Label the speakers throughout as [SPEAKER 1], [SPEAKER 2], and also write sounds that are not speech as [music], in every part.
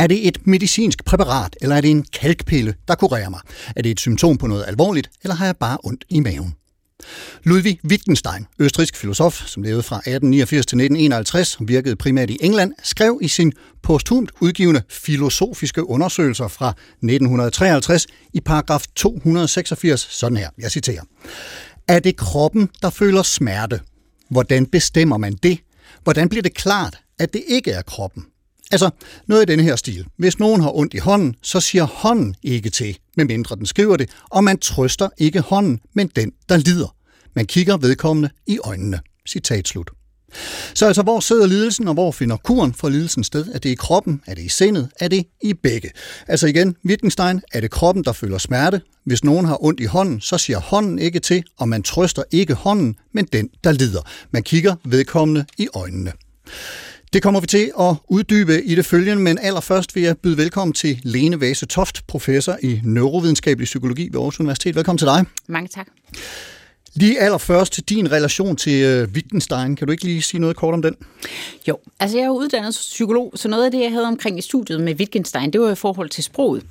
[SPEAKER 1] Er det et medicinsk præparat, eller er det en kalkpille, der kurerer mig? Er det et symptom på noget alvorligt, eller har jeg bare ondt i maven? Ludwig Wittgenstein, østrisk filosof, som levede fra 1889 til 1951, og virkede primært i England, skrev i sin posthumt udgivende filosofiske undersøgelser fra 1953 i paragraf 286 sådan her, jeg citerer. Er det kroppen, der føler smerte? Hvordan bestemmer man det? Hvordan bliver det klart, at det ikke er kroppen? Altså, noget i denne her stil. Hvis nogen har ondt i hånden, så siger hånden ikke til, medmindre den skriver det, og man trøster ikke hånden, men den, der lider. Man kigger vedkommende i øjnene. Citat slut. Så altså, hvor sidder lidelsen, og hvor finder kuren for lidelsen sted? Er det i kroppen? Er det i sindet? Er det i begge? Altså igen, Wittgenstein, er det kroppen, der føler smerte? Hvis nogen har ondt i hånden, så siger hånden ikke til, og man trøster ikke hånden, men den, der lider. Man kigger vedkommende i øjnene. Det kommer vi til at uddybe i det følgende, men allerførst vil jeg byde velkommen til Lene Vase Toft, professor i neurovidenskabelig psykologi ved Aarhus Universitet. Velkommen til dig.
[SPEAKER 2] Mange tak.
[SPEAKER 1] Lige allerførst din relation til uh, Wittgenstein. Kan du ikke lige sige noget kort om den?
[SPEAKER 2] Jo, altså jeg er uddannet psykolog, så noget af det, jeg havde omkring i studiet med Wittgenstein, det var i forhold til sproget.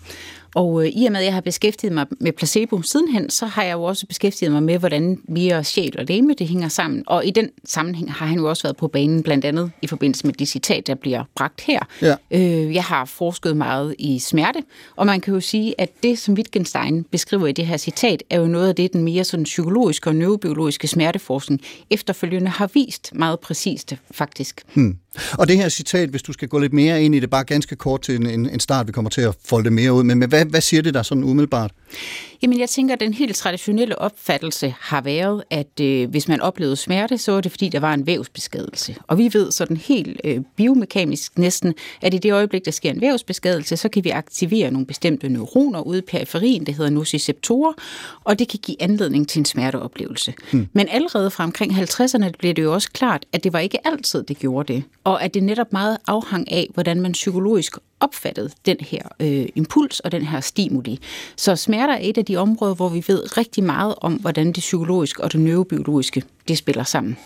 [SPEAKER 2] Og øh, i og med, at jeg har beskæftiget mig med placebo sidenhen, så har jeg jo også beskæftiget mig med, hvordan mere sjæl og læme det hænger sammen. Og i den sammenhæng har han jo også været på banen, blandt andet i forbindelse med det citat, der bliver bragt her.
[SPEAKER 1] Ja.
[SPEAKER 2] Øh, jeg har forsket meget i smerte, og man kan jo sige, at det, som Wittgenstein beskriver i det her citat, er jo noget af det, den mere sådan psykologiske og neurobiologiske smerteforskning efterfølgende har vist meget præcist, faktisk.
[SPEAKER 1] Hmm. Og det her citat, hvis du skal gå lidt mere ind i det, bare ganske kort til en, en start, vi kommer til at folde det mere ud, men hvad, hvad siger det der sådan umiddelbart?
[SPEAKER 2] Jamen, jeg tænker, at den helt traditionelle opfattelse har været, at øh, hvis man oplevede smerte, så var det fordi, der var en vævsbeskadelse. Og vi ved sådan helt øh, biomekanisk næsten, at i det øjeblik, der sker en vævsbeskadelse, så kan vi aktivere nogle bestemte neuroner ude i periferien, det hedder nociceptorer, og det kan give anledning til en smerteoplevelse. Hmm. Men allerede fra omkring 50'erne blev det jo også klart, at det var ikke altid, det gjorde det. Og at det netop meget afhang af, hvordan man psykologisk opfattet den her øh, impuls og den her stimuli. Så smerter er et af de områder, hvor vi ved rigtig meget om, hvordan det psykologiske og det neurobiologiske det spiller sammen.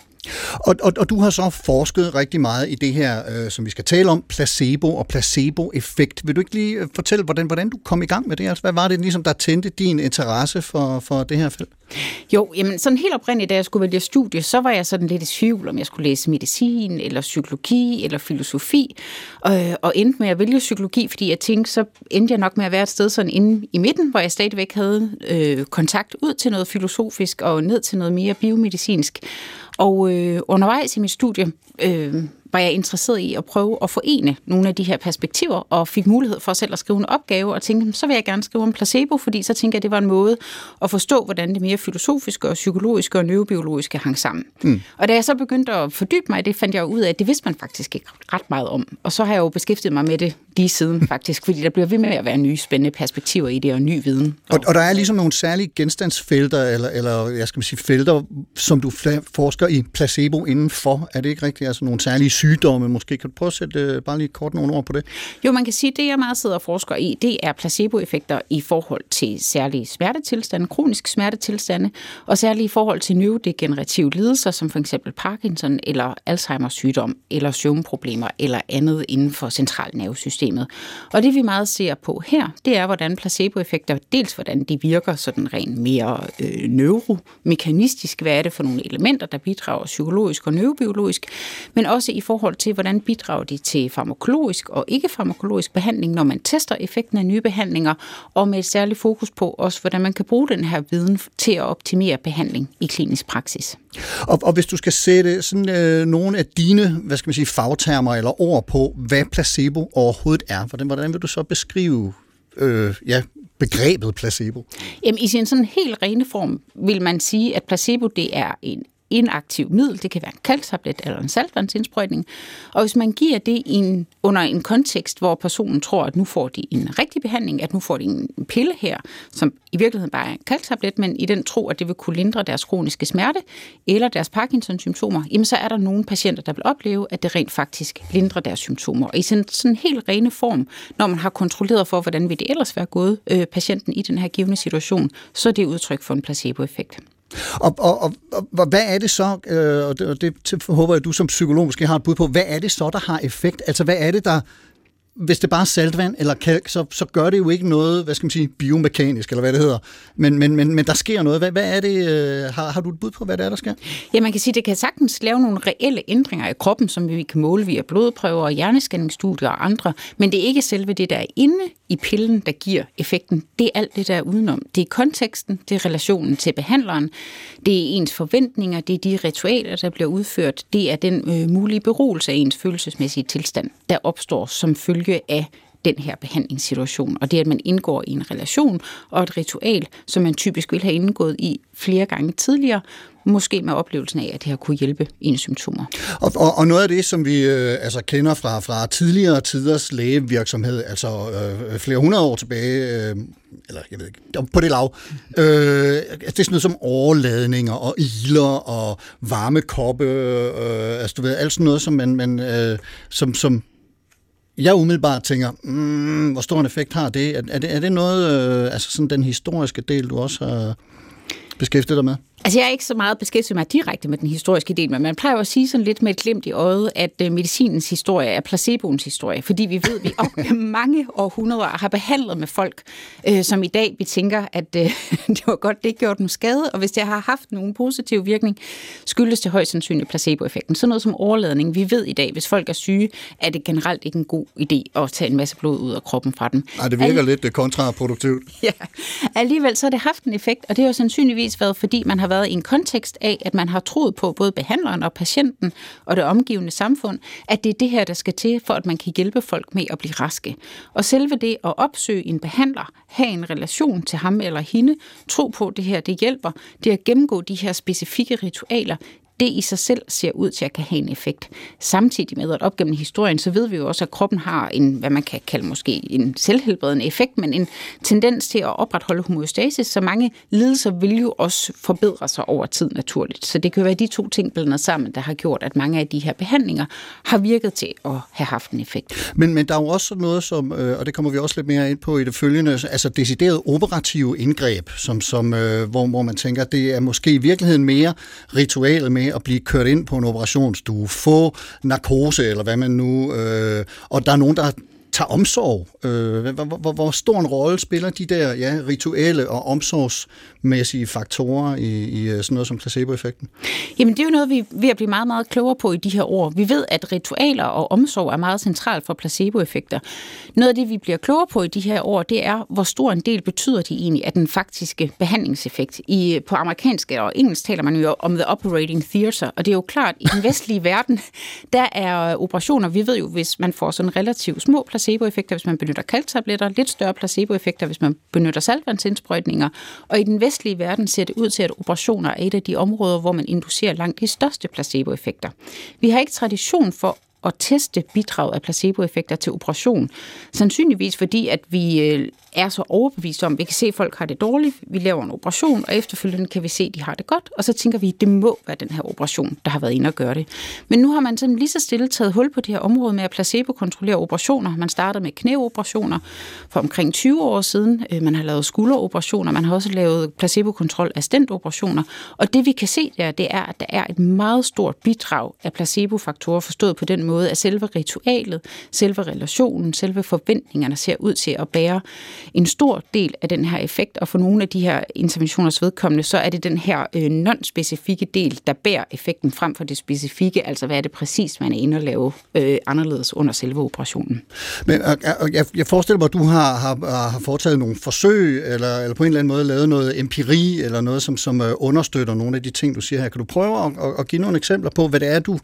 [SPEAKER 1] Og, og, og du har så forsket rigtig meget i det her, øh, som vi skal tale om, placebo og placeboeffekt. Vil du ikke lige øh, fortælle, hvordan, hvordan du kom i gang med det? Altså, hvad var det ligesom, der tændte din interesse for, for det her felt?
[SPEAKER 2] Jo, jamen sådan helt oprindeligt, da jeg skulle vælge studie, så var jeg sådan lidt i tvivl, om jeg skulle læse medicin, eller psykologi, eller filosofi, øh, og endte med at vælge psykologi, fordi jeg tænkte, så endte jeg nok med at være et sted sådan inde i midten, hvor jeg stadigvæk havde øh, kontakt ud til noget filosofisk, og ned til noget mere biomedicinsk. Og øh, undervejs i mit studie øh, var jeg interesseret i at prøve at forene nogle af de her perspektiver, og fik mulighed for selv at skrive en opgave, og tænkte, så vil jeg gerne skrive om placebo, fordi så tænker jeg, at det var en måde at forstå, hvordan det mere filosofiske og psykologiske og neurobiologiske hang sammen. Mm. Og da jeg så begyndte at fordybe mig i det, fandt jeg ud af, at det vidste man faktisk ikke ret meget om. Og så har jeg jo beskæftiget mig med det lige siden [laughs] faktisk, fordi der bliver ved med at være nye spændende perspektiver i det og ny viden.
[SPEAKER 1] Og, og der er ligesom nogle særlige genstandsfelter, eller, eller jeg skal sige felter, som du forsker i placebo indenfor. Er det ikke rigtigt? Altså nogle særlige sygdomme måske. Kan du prøve at sætte øh, bare lige kort nogle ord på det?
[SPEAKER 2] Jo, man kan sige, at det jeg meget sidder og forsker i, det er placeboeffekter i forhold til særlige smertetilstande, kroniske smertetilstande, og særligt i forhold til neurodegenerative lidelser, som for eksempel Parkinson eller Alzheimer's sygdom, eller søvnproblemer, eller andet inden for centralnervesystemet. Og det vi meget ser på her, det er, hvordan placeboeffekter, dels hvordan de virker sådan rent mere øh, neuromekanistisk, hvad er det for nogle elementer, der bidrager psykologisk og neurobiologisk, men også i forhold til, hvordan bidrager de til farmakologisk og ikke-farmakologisk behandling, når man tester effekten af nye behandlinger, og med et særligt fokus på også, hvordan man kan bruge den her viden til at optimere behandling i klinisk praksis.
[SPEAKER 1] Og, og hvis du skal sætte sådan øh, nogle af dine, hvad skal man sige, fagtermer eller ord på, hvad placebo overhovedet er, hvordan, hvordan vil du så beskrive øh, ja, begrebet placebo?
[SPEAKER 2] Jamen, i sin sådan helt rene form vil man sige, at placebo det er en inaktiv middel. Det kan være en kalktablet eller en saltvandsindsprøjtning. Og hvis man giver det i en, under en kontekst, hvor personen tror, at nu får de en rigtig behandling, at nu får de en pille her, som i virkeligheden bare er en kalktablet, men i den tro, at det vil kunne lindre deres kroniske smerte eller deres Parkinson-symptomer, jamen så er der nogle patienter, der vil opleve, at det rent faktisk lindrer deres symptomer. Og i sådan, sådan helt rene form, når man har kontrolleret for, hvordan vil det ellers være gået øh, patienten i den her givende situation, så er det udtryk for en placeboeffekt.
[SPEAKER 1] Og, og, og, og hvad er det så, øh, og det, og det håber jeg, at du som psykolog måske har et bud på, hvad er det så, der har effekt? Altså hvad er det, der hvis det bare er saltvand eller kalk, så, så gør det jo ikke noget, hvad skal man sige, biomekanisk, eller hvad det hedder. Men, men, men, men der sker noget. Hvad, hvad er det, øh, har, har du et bud på, hvad det er, der sker?
[SPEAKER 2] Ja, man kan sige, det kan sagtens lave nogle reelle ændringer i kroppen, som vi kan måle via blodprøver og hjerneskanningsstudier og andre, men det er ikke selve det, der er inde i pillen, der giver effekten. Det er alt det, der er udenom. Det er konteksten, det er relationen til behandleren, det er ens forventninger, det er de ritualer, der bliver udført, det er den øh, mulige beroelse af ens følelsesmæssige tilstand, der opstår som følge af den her behandlingssituation. Og det, at man indgår i en relation og et ritual, som man typisk vil have indgået i flere gange tidligere, måske med oplevelsen af, at det har kunne hjælpe ens symptomer.
[SPEAKER 1] Og, og, og noget af det, som vi øh, altså kender fra, fra tidligere tiders lægevirksomhed, altså øh, flere hundrede år tilbage, øh, eller jeg ved ikke, på det lav, øh, altså, det er sådan noget som overladninger og iler og varme koppe, øh, øh, altså du ved, alt sådan noget, som man, man øh, som, som jeg umiddelbart tænker, mm, hvor stor en effekt har det? Er, er det, er det noget, øh, altså sådan den historiske del, du også har beskæftiget dig med?
[SPEAKER 2] Altså, jeg er ikke så meget beskæftiget mig direkte med den historiske del, men man plejer at sige sådan lidt med et glimt i øjet, at øh, medicinens historie er placeboens historie, fordi vi ved, at vi [laughs] op mange århundreder har behandlet med folk, øh, som i dag vi tænker, at øh, [laughs] det var godt, det ikke gjort dem skade, og hvis det har haft nogen positiv virkning, skyldes det højst sandsynligt placeboeffekten. Sådan noget som overladning. Vi ved i dag, hvis folk er syge, er det generelt ikke en god idé at tage en masse blod ud af kroppen fra dem.
[SPEAKER 1] Nej, det virker Al- lidt kontraproduktivt. [laughs]
[SPEAKER 2] Ja, alligevel så har det haft en effekt, og det har jo sandsynligvis været, fordi man har været i en kontekst af, at man har troet på, både behandleren og patienten og det omgivende samfund, at det er det her, der skal til, for at man kan hjælpe folk med at blive raske. Og selve det at opsøge en behandler, have en relation til ham eller hende, tro på, at det her det hjælper, det at gennemgå de her specifikke ritualer, det i sig selv ser ud til at kan have en effekt. Samtidig med, at op gennem historien, så ved vi jo også, at kroppen har en, hvad man kan kalde måske en selvhelbredende effekt, men en tendens til at opretholde homeostasis, så mange lidelser vil jo også forbedre sig over tid naturligt. Så det kan være de to ting blandet sammen, der har gjort, at mange af de her behandlinger har virket til at have haft en effekt.
[SPEAKER 1] Men, men der er jo også noget, som, øh, og det kommer vi også lidt mere ind på i det følgende, altså decideret operative indgreb, som, som, øh, hvor, hvor man tænker, det er måske i virkeligheden mere ritualet med at blive kørt ind på en operationsstue, få narkose, eller hvad man nu... Øh, og der er nogen, der tager omsorg. Øh, hvor, hvor, hvor stor en rolle spiller de der ja, rituelle og omsorgsmæssige faktorer i, i øh, sådan noget som placeboeffekten?
[SPEAKER 2] Jamen det er jo noget, vi er ved at blive meget, meget klogere på i de her år. Vi ved, at ritualer og omsorg er meget centralt for placeboeffekter. Noget af det, vi bliver klogere på i de her år, det er, hvor stor en del betyder de egentlig af den faktiske behandlingseffekt. I, på amerikansk og engelsk taler man jo om the operating theater, og det er jo klart, i den vestlige [laughs] verden, der er operationer, vi ved jo, hvis man får sådan relativt små placeboeffekter, hvis man benytter kalktabletter, lidt større placeboeffekter, hvis man benytter saltvandsindsprøjtninger. Og i den vestlige verden ser det ud til, at operationer er et af de områder, hvor man inducerer langt de største placeboeffekter. Vi har ikke tradition for at teste bidrag af placeboeffekter til operation. Sandsynligvis fordi, at vi øh, er så overbevist om, vi kan se, at folk har det dårligt, vi laver en operation, og efterfølgende kan vi se, at de har det godt, og så tænker vi, at det må være den her operation, der har været inde og gøre det. Men nu har man sådan lige så stille taget hul på det her område med at placebo-kontrollere operationer. Man startede med knæoperationer for omkring 20 år siden. Øh, man har lavet skulderoperationer, man har også lavet placebo-kontrol af stentoperationer. Og det vi kan se der, det er, at der er et meget stort bidrag af placebo-faktorer forstået på den måde, at selve ritualet, selve relationen, selve forventningerne ser ud til at bære en stor del af den her effekt, og for nogle af de her interventioners vedkommende, så er det den her øh, non-specifikke del, der bærer effekten frem for det specifikke, altså hvad er det præcis, man er inde og lave øh, anderledes under selve operationen.
[SPEAKER 1] Men og, og jeg, jeg forestiller mig, at du har, har, har foretaget nogle forsøg, eller, eller på en eller anden måde lavet noget empiri, eller noget, som, som øh, understøtter nogle af de ting, du siger her. Kan du prøve at, at, at give nogle eksempler på, hvad det er, du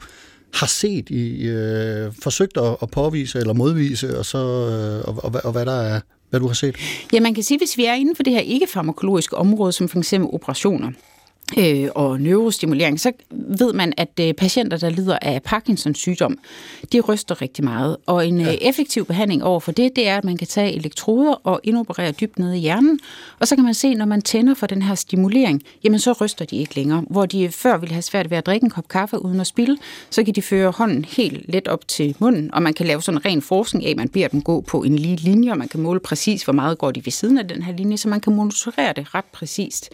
[SPEAKER 1] har set i øh, forsøgt at, at påvise eller modvise, og så øh, og, og, og hvad der er hvad du har set?
[SPEAKER 2] Ja, man kan sige, hvis vi er inden for det her ikke-farmakologiske område, som for eksempel operationer, øh, og neurostimulering, så ved man, at øh, patienter, der lider af Parkinsons sygdom, de ryster rigtig meget. Og en ja. effektiv behandling over for det, det er, at man kan tage elektroder og indoperere dybt ned i hjernen, og så kan man se, når man tænder for den her stimulering, jamen så ryster de ikke længere. Hvor de før ville have svært ved at drikke en kop kaffe uden at spille, så kan de føre hånden helt let op til munden, og man kan lave sådan en ren forskning af, at man beder dem gå på en lige linje, og man kan måle præcis, hvor meget går de ved siden af den her linje, så man kan monitorere det ret præcist.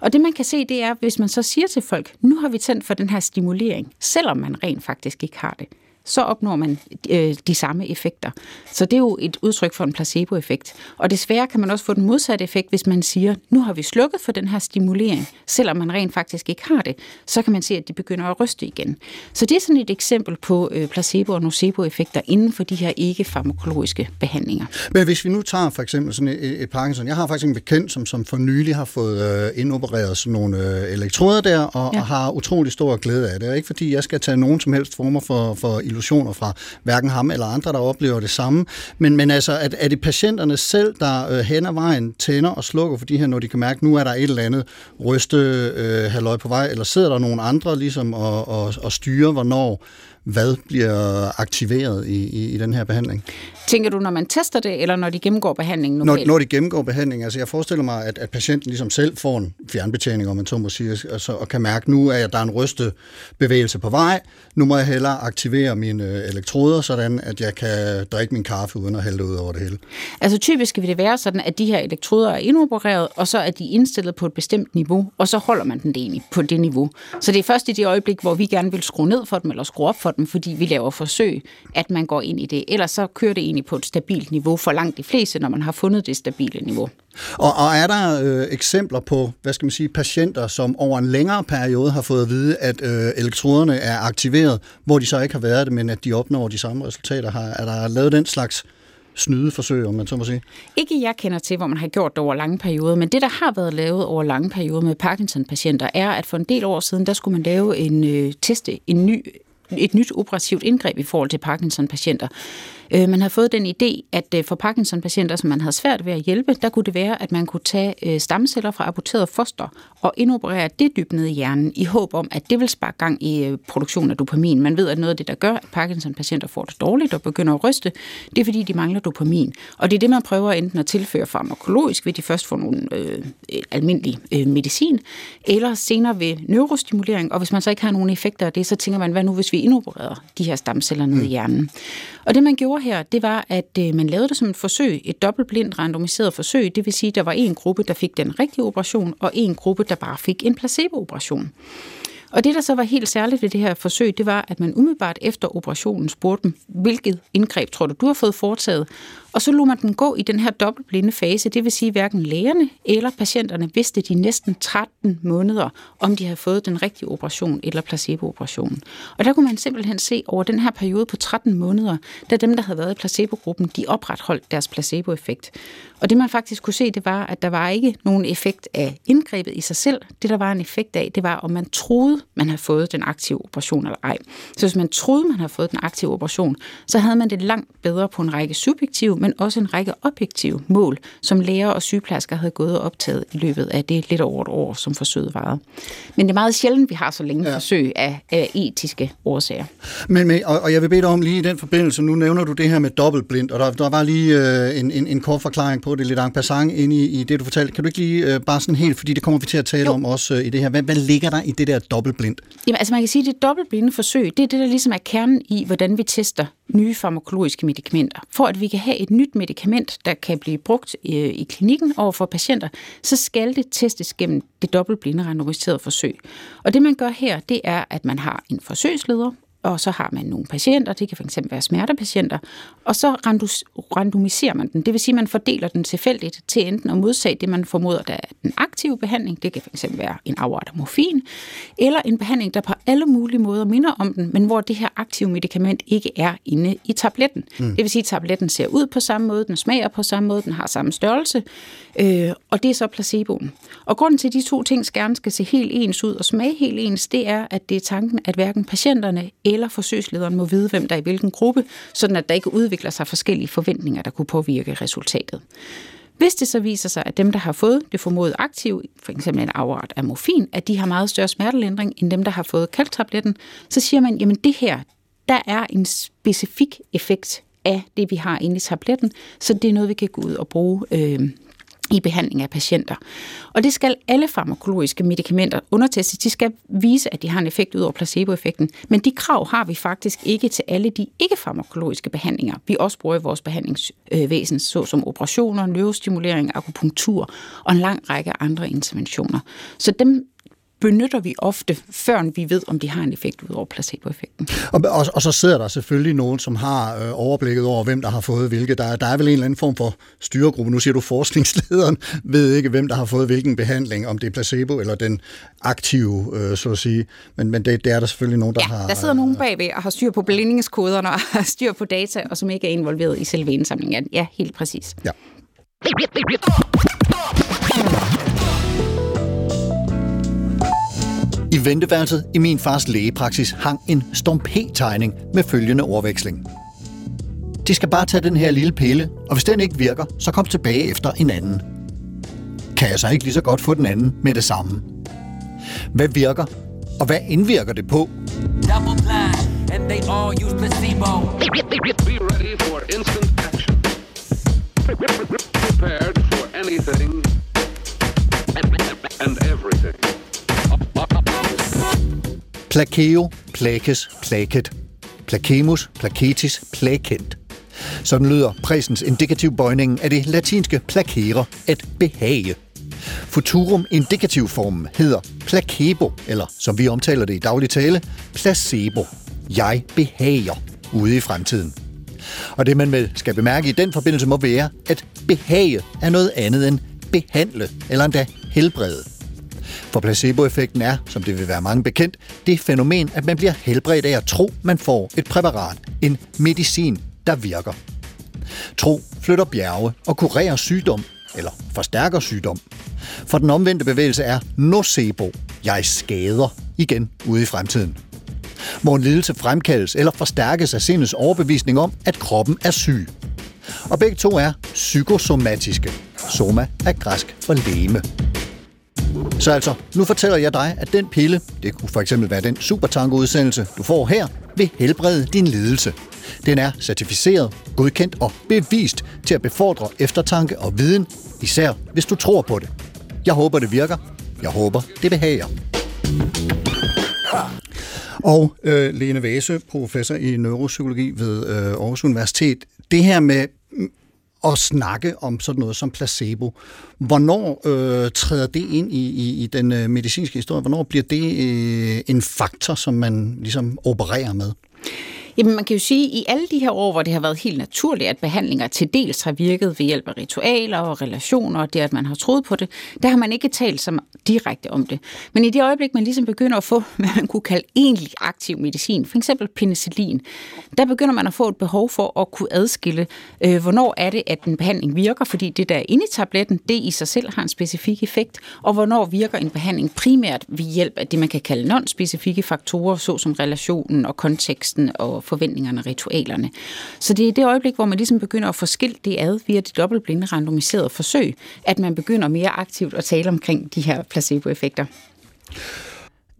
[SPEAKER 2] Og det man kan se, det er, hvis man så siger til folk, nu har vi tændt for den her stimulering, selvom man rent faktisk ikke har det, så opnår man øh, de samme effekter. Så det er jo et udtryk for en placeboeffekt. Og desværre kan man også få den modsatte effekt, hvis man siger, nu har vi slukket for den her stimulering, selvom man rent faktisk ikke har det, så kan man se, at de begynder at ryste igen. Så det er sådan et eksempel på øh, placebo- og nocebo-effekter inden for de her ikke-farmakologiske behandlinger.
[SPEAKER 1] Men hvis vi nu tager for eksempel sådan et, et Parkinson, jeg har faktisk en bekendt, som, som for nylig har fået øh, indopereret sådan nogle øh, elektroder der, og, ja. og har utrolig stor glæde af det. Ikke fordi jeg skal tage nogen som helst former for, for illusioner fra hverken ham eller andre, der oplever det samme. Men, men altså, er, er det patienterne selv, der øh, hen ad vejen tænder og slukker for de her, når de kan mærke, at nu er der et eller andet ryste øh, halvøj på vej, eller sidder der nogen andre ligesom og, og, og styrer, hvornår hvad bliver aktiveret i, i, i den her behandling.
[SPEAKER 2] Tænker du, når man tester det, eller når de gennemgår behandlingen
[SPEAKER 1] normalt? Når, når de gennemgår behandling. Altså jeg forestiller mig, at, at patienten ligesom selv får en fjernbetjening, om man så må sige, altså, og kan mærke, nu er der en ryste bevægelse på vej. Nu må jeg hellere aktivere mine øh, elektroder, sådan at jeg kan drikke min kaffe uden at hælde ud over det hele.
[SPEAKER 2] Altså typisk vil det være sådan, at de her elektroder er indopereret, og så er de indstillet på et bestemt niveau, og så holder man den egentlig på det niveau. Så det er først i det øjeblik, hvor vi gerne vil skrue ned for dem, eller skrue op for dem, fordi vi laver forsøg, at man går ind i det. Ellers så kører det egentlig på et stabilt niveau for langt de fleste, når man har fundet det stabile niveau.
[SPEAKER 1] Og, og er der øh, eksempler på, hvad skal man sige, patienter, som over en længere periode har fået at vide, at øh, elektroderne er aktiveret, hvor de så ikke har været det, men at de opnår de samme resultater? Har, er der lavet den slags snydeforsøg, om man så må sige?
[SPEAKER 2] Ikke jeg kender til, hvor man har gjort det over lange perioder, men det, der har været lavet over lange perioder med Parkinson-patienter, er, at for en del år siden, der skulle man lave en øh, teste, en ny et nyt operativt indgreb i forhold til Parkinson-patienter. Øh, man havde fået den idé, at øh, for Parkinson-patienter, som man havde svært ved at hjælpe, der kunne det være, at man kunne tage øh, stamceller fra aborteret foster og indoperere det dybt ned i hjernen, i håb om, at det vil spare gang i øh, produktion af dopamin. Man ved, at noget af det, der gør, at Parkinson-patienter får det dårligt og begynder at ryste, det er, fordi de mangler dopamin. Og det er det, man prøver enten at tilføre farmakologisk, ved de først får nogle øh, almindelige øh, medicin, eller senere ved neurostimulering. Og hvis man så ikke har nogen effekter af det, så tænker man, hvad nu, hvis vi indopererer de her stamceller ned i mm. hjernen? Og det, man gjorde her, det var, at øh, man lavede det som et forsøg, et dobbeltblindt randomiseret forsøg. Det vil sige, at der var en gruppe, der fik den rigtige operation, og en gruppe, der bare fik en placebo-operation. Og det, der så var helt særligt ved det her forsøg, det var, at man umiddelbart efter operationen spurgte dem, hvilket indgreb tror du, du har fået foretaget? Og så lod man den gå i den her dobbeltblinde fase, det vil sige, at hverken lægerne eller patienterne vidste de næsten 13 måneder, om de havde fået den rigtige operation eller placebooperationen. Og der kunne man simpelthen se over den her periode på 13 måneder, da dem, der havde været i placebogruppen, de opretholdt deres placeboeffekt. Og det man faktisk kunne se, det var, at der var ikke nogen effekt af indgrebet i sig selv. Det, der var en effekt af, det var, om man troede, man havde fået den aktive operation eller ej. Så hvis man troede, man havde fået den aktive operation, så havde man det langt bedre på en række subjektive, men også en række objektive mål, som læger og sygeplejersker havde gået og optaget i løbet af det lidt over et år, som forsøget varede. Men det er meget sjældent, vi har så længe ja. forsøg af, af etiske årsager.
[SPEAKER 1] Men, men og, og jeg vil bede dig om lige i den forbindelse, nu nævner du det her med dobbeltblind, og der, der var lige øh, en, en, en kort forklaring på det, lidt en passant ind i, i det, du fortalte. Kan du ikke lige øh, bare sådan helt, fordi det kommer vi til at tale jo. om også øh, i det her, hvad, hvad ligger der i det der dobbeltblind?
[SPEAKER 2] Jamen altså man kan sige, at det dobbeltblinde forsøg, det er det, der ligesom er kernen i, hvordan vi tester nye farmakologiske medicamenter. For at vi kan have et nyt medicament, der kan blive brugt i, i klinikken over for patienter, så skal det testes gennem det dobbeltblinde randomiserede forsøg. Og det man gør her, det er, at man har en forsøgsleder, og så har man nogle patienter, det kan fx være smertepatienter, og så randomiserer man den. Det vil sige, at man fordeler den tilfældigt til enten at modsage det, man formoder, der er den aktive behandling, det kan fx være en afart af morfin, eller en behandling, der på alle mulige måder minder om den, men hvor det her aktive medicament ikke er inde i tabletten. Mm. Det vil sige, at tabletten ser ud på samme måde, den smager på samme måde, den har samme størrelse, øh, og det er så placeboen. Og grunden til, at de to ting gerne skal se helt ens ud og smage helt ens, det er, at det er tanken, at hverken patienterne eller forsøgslederen må vide, hvem der er i hvilken gruppe, sådan at der ikke udvikler sig forskellige forventninger, der kunne påvirke resultatet. Hvis det så viser sig, at dem, der har fået det formodet aktiv, for eksempel en afart af morfin, at de har meget større smertelindring end dem, der har fået kalktabletten, så siger man, jamen det her, der er en specifik effekt af det, vi har inde i tabletten, så det er noget, vi kan gå ud og bruge øh, i behandling af patienter. Og det skal alle farmakologiske medicamenter undertestes. De skal vise, at de har en effekt ud over placeboeffekten. Men de krav har vi faktisk ikke til alle de ikke-farmakologiske behandlinger, vi også bruger i vores behandlingsvæsen, såsom operationer, neurostimulering, akupunktur og en lang række andre interventioner. Så dem benytter vi ofte, før vi ved, om de har en effekt ud over placeboeffekten.
[SPEAKER 1] Og, og, og så sidder der selvfølgelig nogen, som har øh, overblikket over, hvem der har fået hvilket. Der, der er vel en eller anden form for styregruppe. Nu siger du, forskningslederen [laughs] ved ikke, hvem der har fået hvilken behandling, om det er placebo eller den aktive, øh, så at sige. Men, men det, det er der selvfølgelig nogen, der
[SPEAKER 2] ja,
[SPEAKER 1] har...
[SPEAKER 2] der sidder nogen bagved og har styr på blindingskoderne og [laughs] har styr på data, og som ikke er involveret i selve indsamlingen. Ja, helt præcis.
[SPEAKER 1] Ja. I venteværelset i min fars lægepraksis hang en Storm-P-tegning med følgende ordveksling. De skal bare tage den her lille pille, og hvis den ikke virker, så kom tilbage efter en anden. Kan jeg så ikke lige så godt få den anden med det samme? Hvad virker, og hvad indvirker det på?
[SPEAKER 3] double blind, and they all use placebo.
[SPEAKER 4] Be ready for instant action. Prepared for anything and everything.
[SPEAKER 1] Plakeo, plakes, plaket. Plakemus, plaketis, plakent. Sådan lyder præsens indikativ bøjningen af det latinske plakere, at behage. Futurum indikativformen hedder placebo, eller som vi omtaler det i daglig tale, placebo. Jeg behager ude i fremtiden. Og det man vel skal bemærke i den forbindelse må være, at behage er noget andet end behandle, eller endda helbrede. For placeboeffekten er, som det vil være mange bekendt, det fænomen, at man bliver helbredt af at tro, man får et præparat, en medicin, der virker. Tro flytter bjerge og kurerer sygdom, eller forstærker sygdom. For den omvendte bevægelse er nocebo, jeg skader, igen ude i fremtiden. Hvor en lidelse fremkaldes eller forstærkes af sindets overbevisning om, at kroppen er syg. Og begge to er psykosomatiske. Soma er græsk for læme. Så altså, nu fortæller jeg dig, at den pille, det kunne for eksempel være den supertango-udsendelse, du får her, vil helbrede din lidelse. Den er certificeret, godkendt og bevist til at befordre eftertanke og viden, især hvis du tror på det. Jeg håber, det virker. Jeg håber, det behager. Og øh, Lene Vase, professor i neuropsykologi ved øh, Aarhus Universitet. Det her med at snakke om sådan noget som placebo. Hvornår øh, træder det ind i, i, i den øh, medicinske historie? Hvornår bliver det øh, en faktor, som man ligesom opererer med?
[SPEAKER 2] Jamen man kan jo sige, at i alle de her år, hvor det har været helt naturligt, at behandlinger til dels har virket ved hjælp af ritualer og relationer, og det at man har troet på det, der har man ikke talt så direkte om det. Men i det øjeblik, man ligesom begynder at få, [laughs] hvad man kunne kalde egentlig aktiv medicin, for eksempel penicillin, der begynder man at få et behov for at kunne adskille, øh, hvornår er det, at en behandling virker, fordi det der er inde i tabletten, det i sig selv har en specifik effekt, og hvornår virker en behandling primært ved hjælp af det, man kan kalde non-specifikke faktorer, såsom relationen og konteksten og forventningerne og ritualerne. Så det er det øjeblik, hvor man ligesom begynder at få skilt det ad via de dobbeltblinde randomiserede forsøg, at man begynder mere aktivt at tale omkring de her placeboeffekter.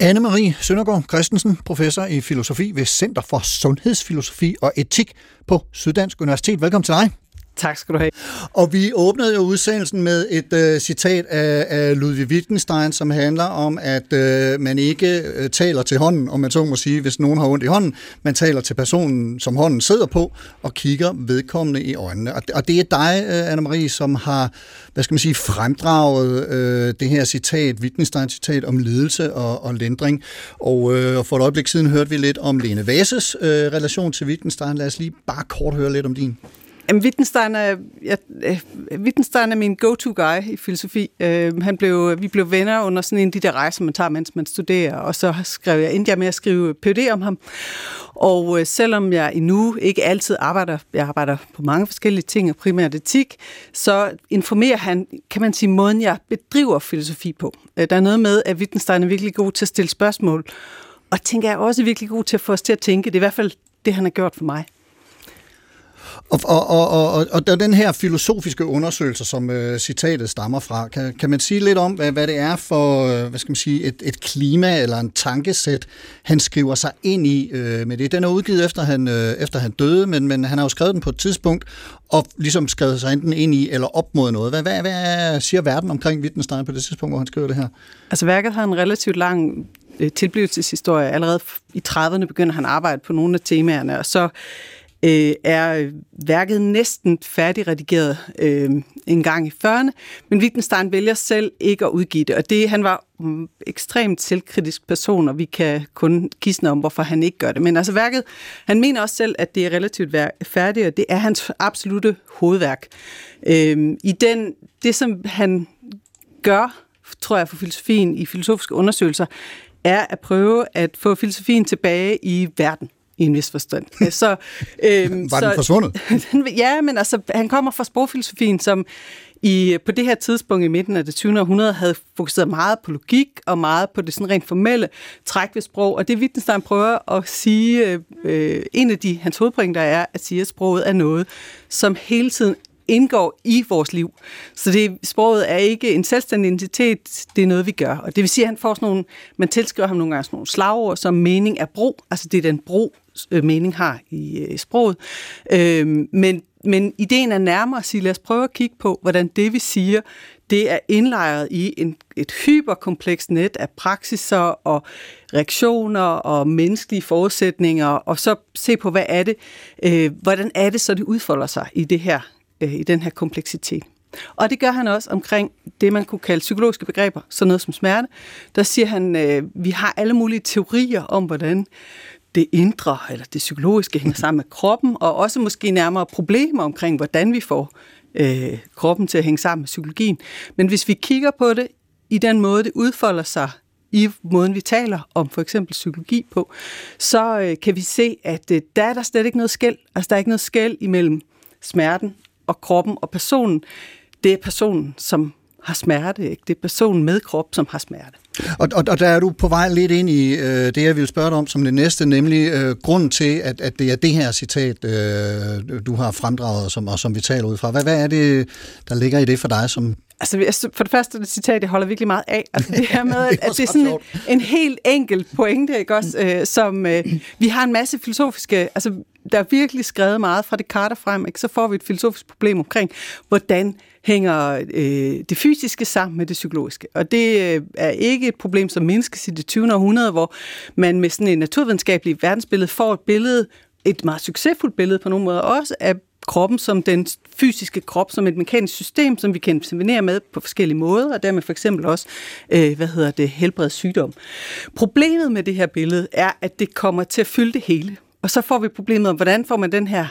[SPEAKER 1] Anne-Marie Søndergaard Christensen, professor i filosofi ved Center for Sundhedsfilosofi og Etik på Syddansk Universitet. Velkommen til dig.
[SPEAKER 5] Tak skal du have.
[SPEAKER 1] Og vi åbnede jo udsendelsen med et øh, citat af, af Ludwig Wittgenstein, som handler om, at øh, man ikke øh, taler til hånden, om man så må sige, hvis nogen har ondt i hånden. Man taler til personen, som hånden sidder på, og kigger vedkommende i øjnene. Og, og det er dig, øh, Anna-Marie, som har, hvad skal man sige, fremdraget øh, det her citat, Wittgenstein-citat om lidelse og, og lindring. Og øh, for et øjeblik siden hørte vi lidt om Lene Vases øh, relation til Wittgenstein. Lad os lige bare kort høre lidt om din.
[SPEAKER 5] Jamen, Wittgenstein er, jeg, øh, Wittgenstein er min go-to-guy i filosofi. Øh, han blev, vi blev venner under sådan en af de der rejser, man tager, mens man studerer, og så skrev jeg, endte jeg med at skrive PhD om ham. Og øh, selvom jeg endnu ikke altid arbejder, jeg arbejder på mange forskellige ting, og primært etik, så informerer han, kan man sige, måden jeg bedriver filosofi på. Øh, der er noget med, at Wittgenstein er virkelig god til at stille spørgsmål, og tænker jeg er også virkelig god til at få os til at tænke. Det er i hvert fald det, han har gjort for mig.
[SPEAKER 1] Og, og, og, og, og, og der er den her filosofiske undersøgelse, som øh, citatet stammer fra. Kan, kan man sige lidt om, hvad, hvad det er for øh, hvad skal man sige, et, et klima eller en tankesæt, han skriver sig ind i øh, med det? Den er udgivet efter han, øh, efter han døde, men, men han har jo skrevet den på et tidspunkt, og ligesom skrevet sig enten ind i eller op mod noget. Hvad, hvad, hvad siger verden omkring Wittgenstein på det tidspunkt, hvor han skriver det her?
[SPEAKER 5] Altså værket har en relativt lang øh, tilblivelseshistorie. Allerede i 30'erne begynder han at arbejde på nogle af temaerne, og så øh, er værket næsten færdigredigeret øh, en gang i 40'erne, men Wittgenstein vælger selv ikke at udgive det, og det, han var mm, ekstremt selvkritisk person, og vi kan kun gisne om, hvorfor han ikke gør det. Men altså værket, han mener også selv, at det er relativt færdigt, og det er hans absolute hovedværk. Øh, I den, det, som han gør, tror jeg, for filosofien i filosofiske undersøgelser, er at prøve at få filosofien tilbage i verden i en vis forstand. [laughs] Så,
[SPEAKER 1] øhm, Var den så, forsvundet? [laughs]
[SPEAKER 5] ja, men altså, han kommer fra sprogfilosofien, som i, på det her tidspunkt i midten af det 20. århundrede havde fokuseret meget på logik og meget på det sådan rent formelle træk ved sprog. Og det Wittgenstein prøver at sige, øh, en af de hans hovedpointer er at sige, at sproget er noget, som hele tiden indgår i vores liv. Så det, sproget er ikke en selvstændig identitet, det er noget, vi gør. Og det vil sige, at han får sådan nogle, man tilskriver ham nogle gange sådan nogle slagord, som mening er bro, altså det er den bro, øh, mening har i øh, sproget. Øh, men, men ideen er nærmere at sige, lad os prøve at kigge på, hvordan det, vi siger, det er indlejret i en, et hyperkomplekst net af praksiser og reaktioner og menneskelige forudsætninger, og så se på, hvad er det, øh, hvordan er det så, det udfolder sig i det her øh, i den her kompleksitet. Og det gør han også omkring det, man kunne kalde psykologiske begreber, sådan noget som smerte. Der siger han, øh, vi har alle mulige teorier om, hvordan det indre eller det psykologiske hænger sammen med kroppen, og også måske nærmere problemer omkring, hvordan vi får øh, kroppen til at hænge sammen med psykologien. Men hvis vi kigger på det i den måde, det udfolder sig i måden, vi taler om for eksempel psykologi på, så øh, kan vi se, at øh, der er der slet ikke noget skæld. Altså, der er ikke noget skæld imellem smerten og kroppen og personen. Det er personen, som har smerte. Ikke? Det er personen med krop, som har smerte.
[SPEAKER 1] Og, og, og der er du på vej lidt ind i øh, det, jeg vil spørge dig om som det næste, nemlig øh, grunden til, at, at det er det her citat, øh, du har fremdraget, som, og som vi taler ud fra. Hvad, hvad er det, der ligger i det for dig, som
[SPEAKER 5] Altså, for det første, det citat, jeg holder virkelig meget af. Altså, det her [laughs] med, at, at det er sådan en, en helt enkel pointe, ikke også? Øh, som, øh, vi har en masse filosofiske... Altså, der er virkelig skrevet meget fra det karter frem, ikke? så får vi et filosofisk problem omkring, hvordan hænger øh, det fysiske sammen med det psykologiske. Og det øh, er ikke et problem, som mindskes i det 20. århundrede, hvor man med sådan en naturvidenskabelig verdensbillede får et billede, et meget succesfuldt billede på nogle måder også, af kroppen som den fysiske krop, som et mekanisk system, som vi kan intervenere med på forskellige måder, og dermed for eksempel også, øh, hvad hedder det, helbredt sygdom. Problemet med det her billede er, at det kommer til at fylde det hele. Og så får vi problemet om, hvordan får man den her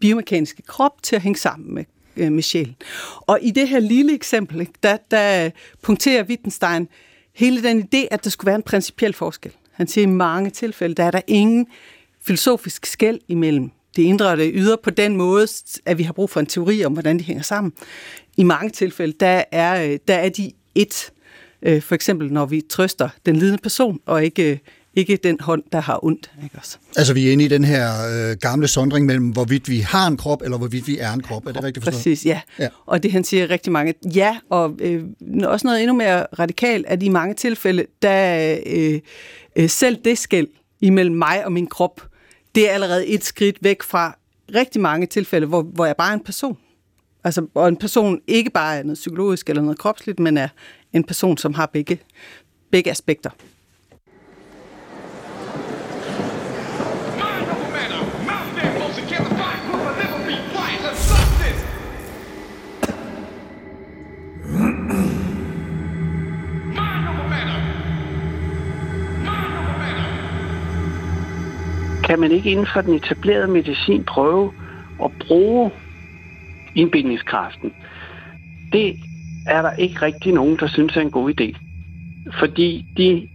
[SPEAKER 5] biomekaniske krop til at hænge sammen med, øh, med sjælen. Og i det her lille eksempel, der, der punkterer Wittgenstein hele den idé, at der skulle være en principiel forskel. Han siger, at i mange tilfælde, der er der ingen filosofisk skæld imellem det indre og det ydre på den måde, at vi har brug for en teori om, hvordan de hænger sammen. I mange tilfælde, der er, øh, der er de et. Øh, for eksempel, når vi trøster den lidende person, og ikke øh, ikke den hånd, der har ondt. Ikke også?
[SPEAKER 1] Altså vi er inde i den her øh, gamle sondring mellem, hvorvidt vi har en krop, eller hvorvidt vi er en krop. Er det rigtigt
[SPEAKER 5] forstået? Præcis, ja. ja. Og det han siger rigtig mange, ja, og øh, også noget endnu mere radikalt, at i mange tilfælde, der øh, øh, selv det skæld imellem mig og min krop, det er allerede et skridt væk fra rigtig mange tilfælde, hvor, hvor jeg bare er en person. Altså, og en person ikke bare er noget psykologisk eller noget kropsligt, men er en person, som har begge, begge aspekter.
[SPEAKER 6] Kan man ikke inden for den etablerede medicin prøve at bruge indbindingskraften. Det er der ikke rigtig nogen, der synes er en god idé. Fordi de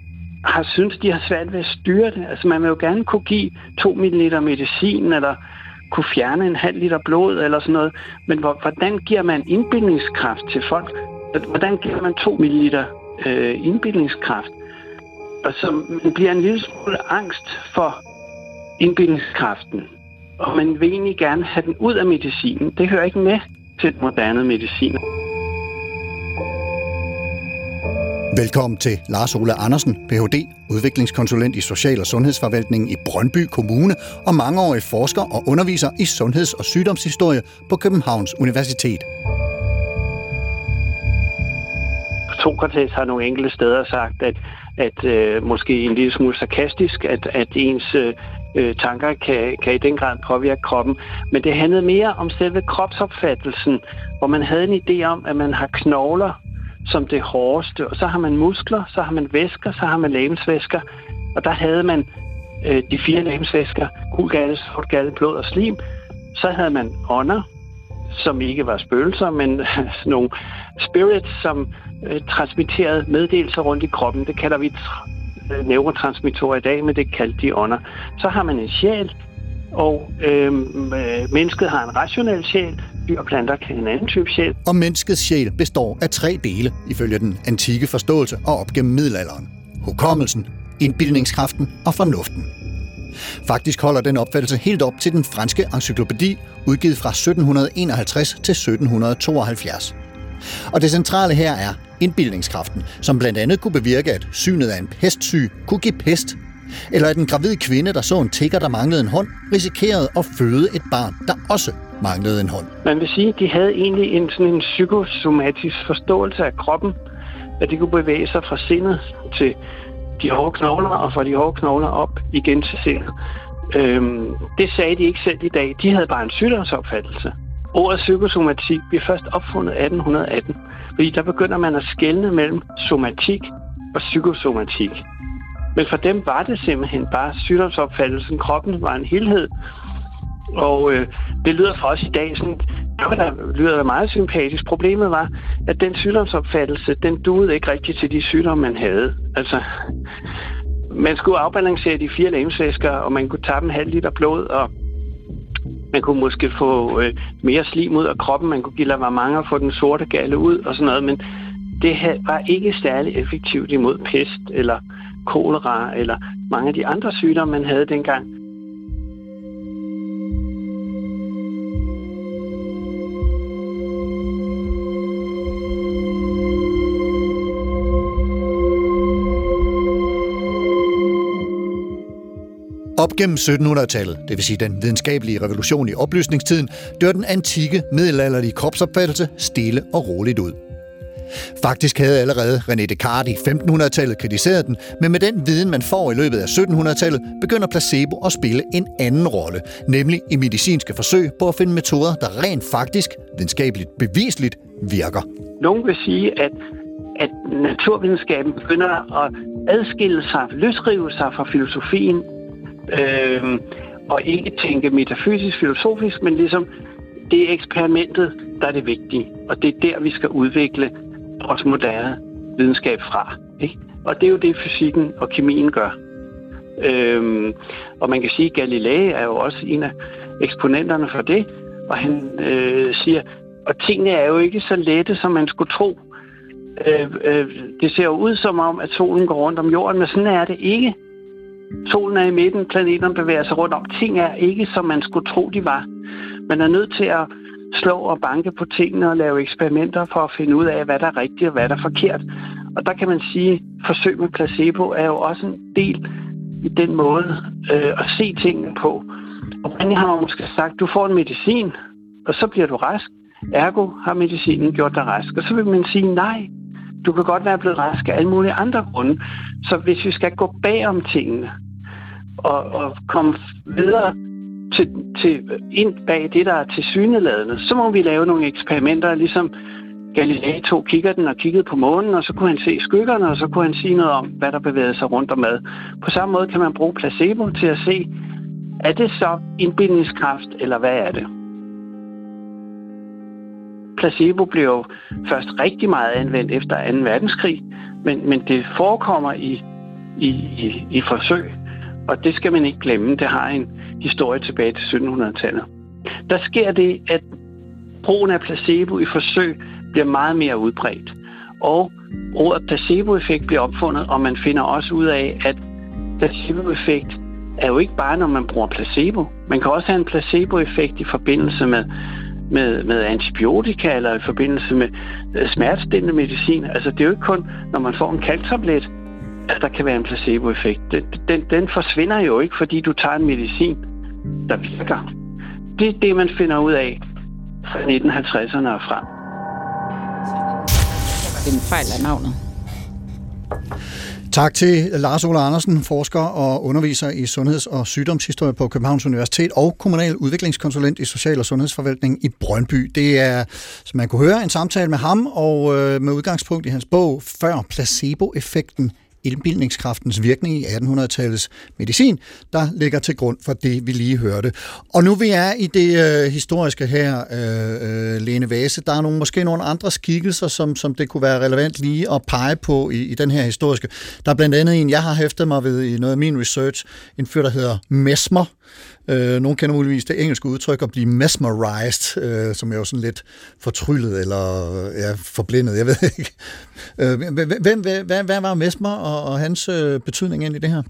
[SPEAKER 6] har synes, de har svært ved at styre det. Altså man vil jo gerne kunne give 2 ml medicin, eller kunne fjerne en halv liter blod, eller sådan noget. Men hvordan giver man indbindningskraft til folk? Hvordan giver man 2 ml øh, indbindningskraft? Og så man bliver en lille smule angst for indbildningskraften. og man vil egentlig gerne have den ud af medicinen. Det hører ikke med til moderne medicin.
[SPEAKER 1] Velkommen til Lars Ole Andersen, Ph.D., udviklingskonsulent i Social- og Sundhedsforvaltningen i Brøndby Kommune og mangeårig forsker og underviser i sundheds- og sygdomshistorie på Københavns Universitet.
[SPEAKER 6] Sokrates har nogle enkelte steder sagt, at, at øh, måske en lille smule sarkastisk, at, at ens øh, øh, tanker kan, kan i den grad påvirke kroppen. Men det handlede mere om selve kropsopfattelsen, hvor man havde en idé om, at man har knogler som det hårdeste, og så har man muskler, så har man væsker, så har man lægemsvæsker, og der havde man øh, de fire lægemsvæsker, sort sortgalle, blod og slim. Så havde man ånder, som ikke var spøgelser, men [laughs] nogle spirits, som øh, transmitterede meddelelser rundt i kroppen. Det kalder vi tr- neurotransmittorer i dag, men det kaldte de ånder. Så har man en sjæl, og øhm, øh, mennesket har en rationel sjæl, dyr og planter kan en anden type sjæl.
[SPEAKER 1] Og menneskets sjæl består af tre dele, ifølge den antikke forståelse og op gennem middelalderen. Hukommelsen, indbildningskraften og fornuften. Faktisk holder den opfattelse helt op til den franske encyklopædi, udgivet fra 1751 til 1772. Og det centrale her er indbildningskraften, som blandt andet kunne bevirke, at synet af en pestsyg kunne give pest, eller at en gravid kvinde, der så en tigger, der manglede en hånd, risikerede at føde et barn, der også manglede en hånd.
[SPEAKER 6] Man vil sige, at de havde egentlig en, sådan en psykosomatisk forståelse af kroppen, at de kunne bevæge sig fra sindet til de hårde knogler, og fra de hårde knogler op igen til sindet. Øhm, det sagde de ikke selv i dag. De havde bare en sygdomsopfattelse. Ordet psykosomatik bliver først opfundet 1818, fordi der begynder man at skelne mellem somatik og psykosomatik. Men for dem var det simpelthen bare sygdomsopfattelsen. Kroppen var en helhed. Og øh, det lyder for os i dag sådan, det der lyder da meget sympatisk. Problemet var, at den sygdomsopfattelse, den duede ikke rigtigt til de sygdomme, man havde. Altså, man skulle afbalancere de fire lemsvæsker, og man kunne tabe en halv liter blod, og man kunne måske få øh, mere slim ud af kroppen, man kunne give lavamang og få den sorte galle ud og sådan noget, men det var ikke særlig effektivt imod pest eller kolera eller mange af de andre sygdomme, man havde dengang.
[SPEAKER 1] Op gennem 1700-tallet, det vil sige den videnskabelige revolution i oplysningstiden, dør den antikke middelalderlige kropsopfattelse stille og roligt ud. Faktisk havde allerede René Descartes i 1500-tallet kritiseret den, men med den viden, man får i løbet af 1700-tallet, begynder placebo at spille en anden rolle, nemlig i medicinske forsøg på at finde metoder, der rent faktisk, videnskabeligt bevisligt, virker.
[SPEAKER 6] Nogle vil sige, at, at naturvidenskaben begynder at adskille sig, løsrive sig fra filosofien, øh, og ikke tænke metafysisk, filosofisk, men ligesom det er eksperimentet, der er det vigtige. Og det er der, vi skal udvikle vores moderne videnskab fra. Ikke? Og det er jo det, fysikken og kemien gør. Øhm, og man kan sige, at Galilei er jo også en af eksponenterne for det. Og han øh, siger, og tingene er jo ikke så lette, som man skulle tro. Øh, øh, det ser jo ud som om, at solen går rundt om jorden, men sådan er det ikke. Solen er i midten, planeterne bevæger sig rundt om. Ting er ikke, som man skulle tro, de var. Man er nødt til at slå og banke på tingene og lave eksperimenter for at finde ud af, hvad der er rigtigt og hvad der er forkert. Og der kan man sige, at forsøg med placebo er jo også en del i den måde øh, at se tingene på. Og man har man måske sagt, du får en medicin, og så bliver du rask. Ergo har medicinen gjort dig rask. Og så vil man sige, nej, du kan godt være blevet rask af alle mulige andre grunde. Så hvis vi skal gå bag om tingene og, og komme videre til, til, ind bag det, der er til syneladende, så må vi lave nogle eksperimenter, ligesom Galilei tog kikkerten og kiggede på månen, og så kunne han se skyggerne, og så kunne han sige noget om, hvad der bevægede sig rundt om mad. På samme måde kan man bruge placebo til at se, er det så indbindningskraft, eller hvad er det? Placebo blev jo først rigtig meget anvendt efter 2. verdenskrig, men, men det forekommer i, i, i, i forsøg, og det skal man ikke glemme. Det har en historie tilbage til 1700-tallet. Der sker det, at brugen af placebo i forsøg bliver meget mere udbredt. Og ordet placeboeffekt bliver opfundet, og man finder også ud af, at placeboeffekt er jo ikke bare, når man bruger placebo. Man kan også have en placeboeffekt i forbindelse med, med, med antibiotika eller i forbindelse med smertestillende medicin. Altså, det er jo ikke kun, når man får en kalktablet, at der kan være en placeboeffekt. Den, den, den forsvinder jo ikke, fordi du tager en medicin, der virker. Det er det, man finder ud af fra 1950'erne og frem.
[SPEAKER 2] Det er en fejl af navnet.
[SPEAKER 1] Tak til Lars Ola Andersen, forsker og underviser i sundheds- og sygdomshistorie på Københavns Universitet og kommunal udviklingskonsulent i Social- og Sundhedsforvaltning i Brøndby. Det er, som man kunne høre, en samtale med ham og øh, med udgangspunkt i hans bog Før placeboeffekten indbildningskraftens virkning i 1800-tallets medicin, der ligger til grund for det, vi lige hørte. Og nu vi er i det øh, historiske her, øh, øh, Lene Vase, der er nogle, måske nogle andre skikkelser, som, som det kunne være relevant lige at pege på i, i den her historiske. Der er blandt andet en, jeg har hæftet mig ved i noget af min research, en fyr, der hedder Mesmer, Øh, nogle kender muligvis det engelske udtryk at blive mesmerized, øh, som er jo sådan lidt fortryllet eller ja, forblindet, jeg ved ikke. Øh, hvem, hvad, hvad, hvad var Mesmer og, og hans øh, betydning ind i det her?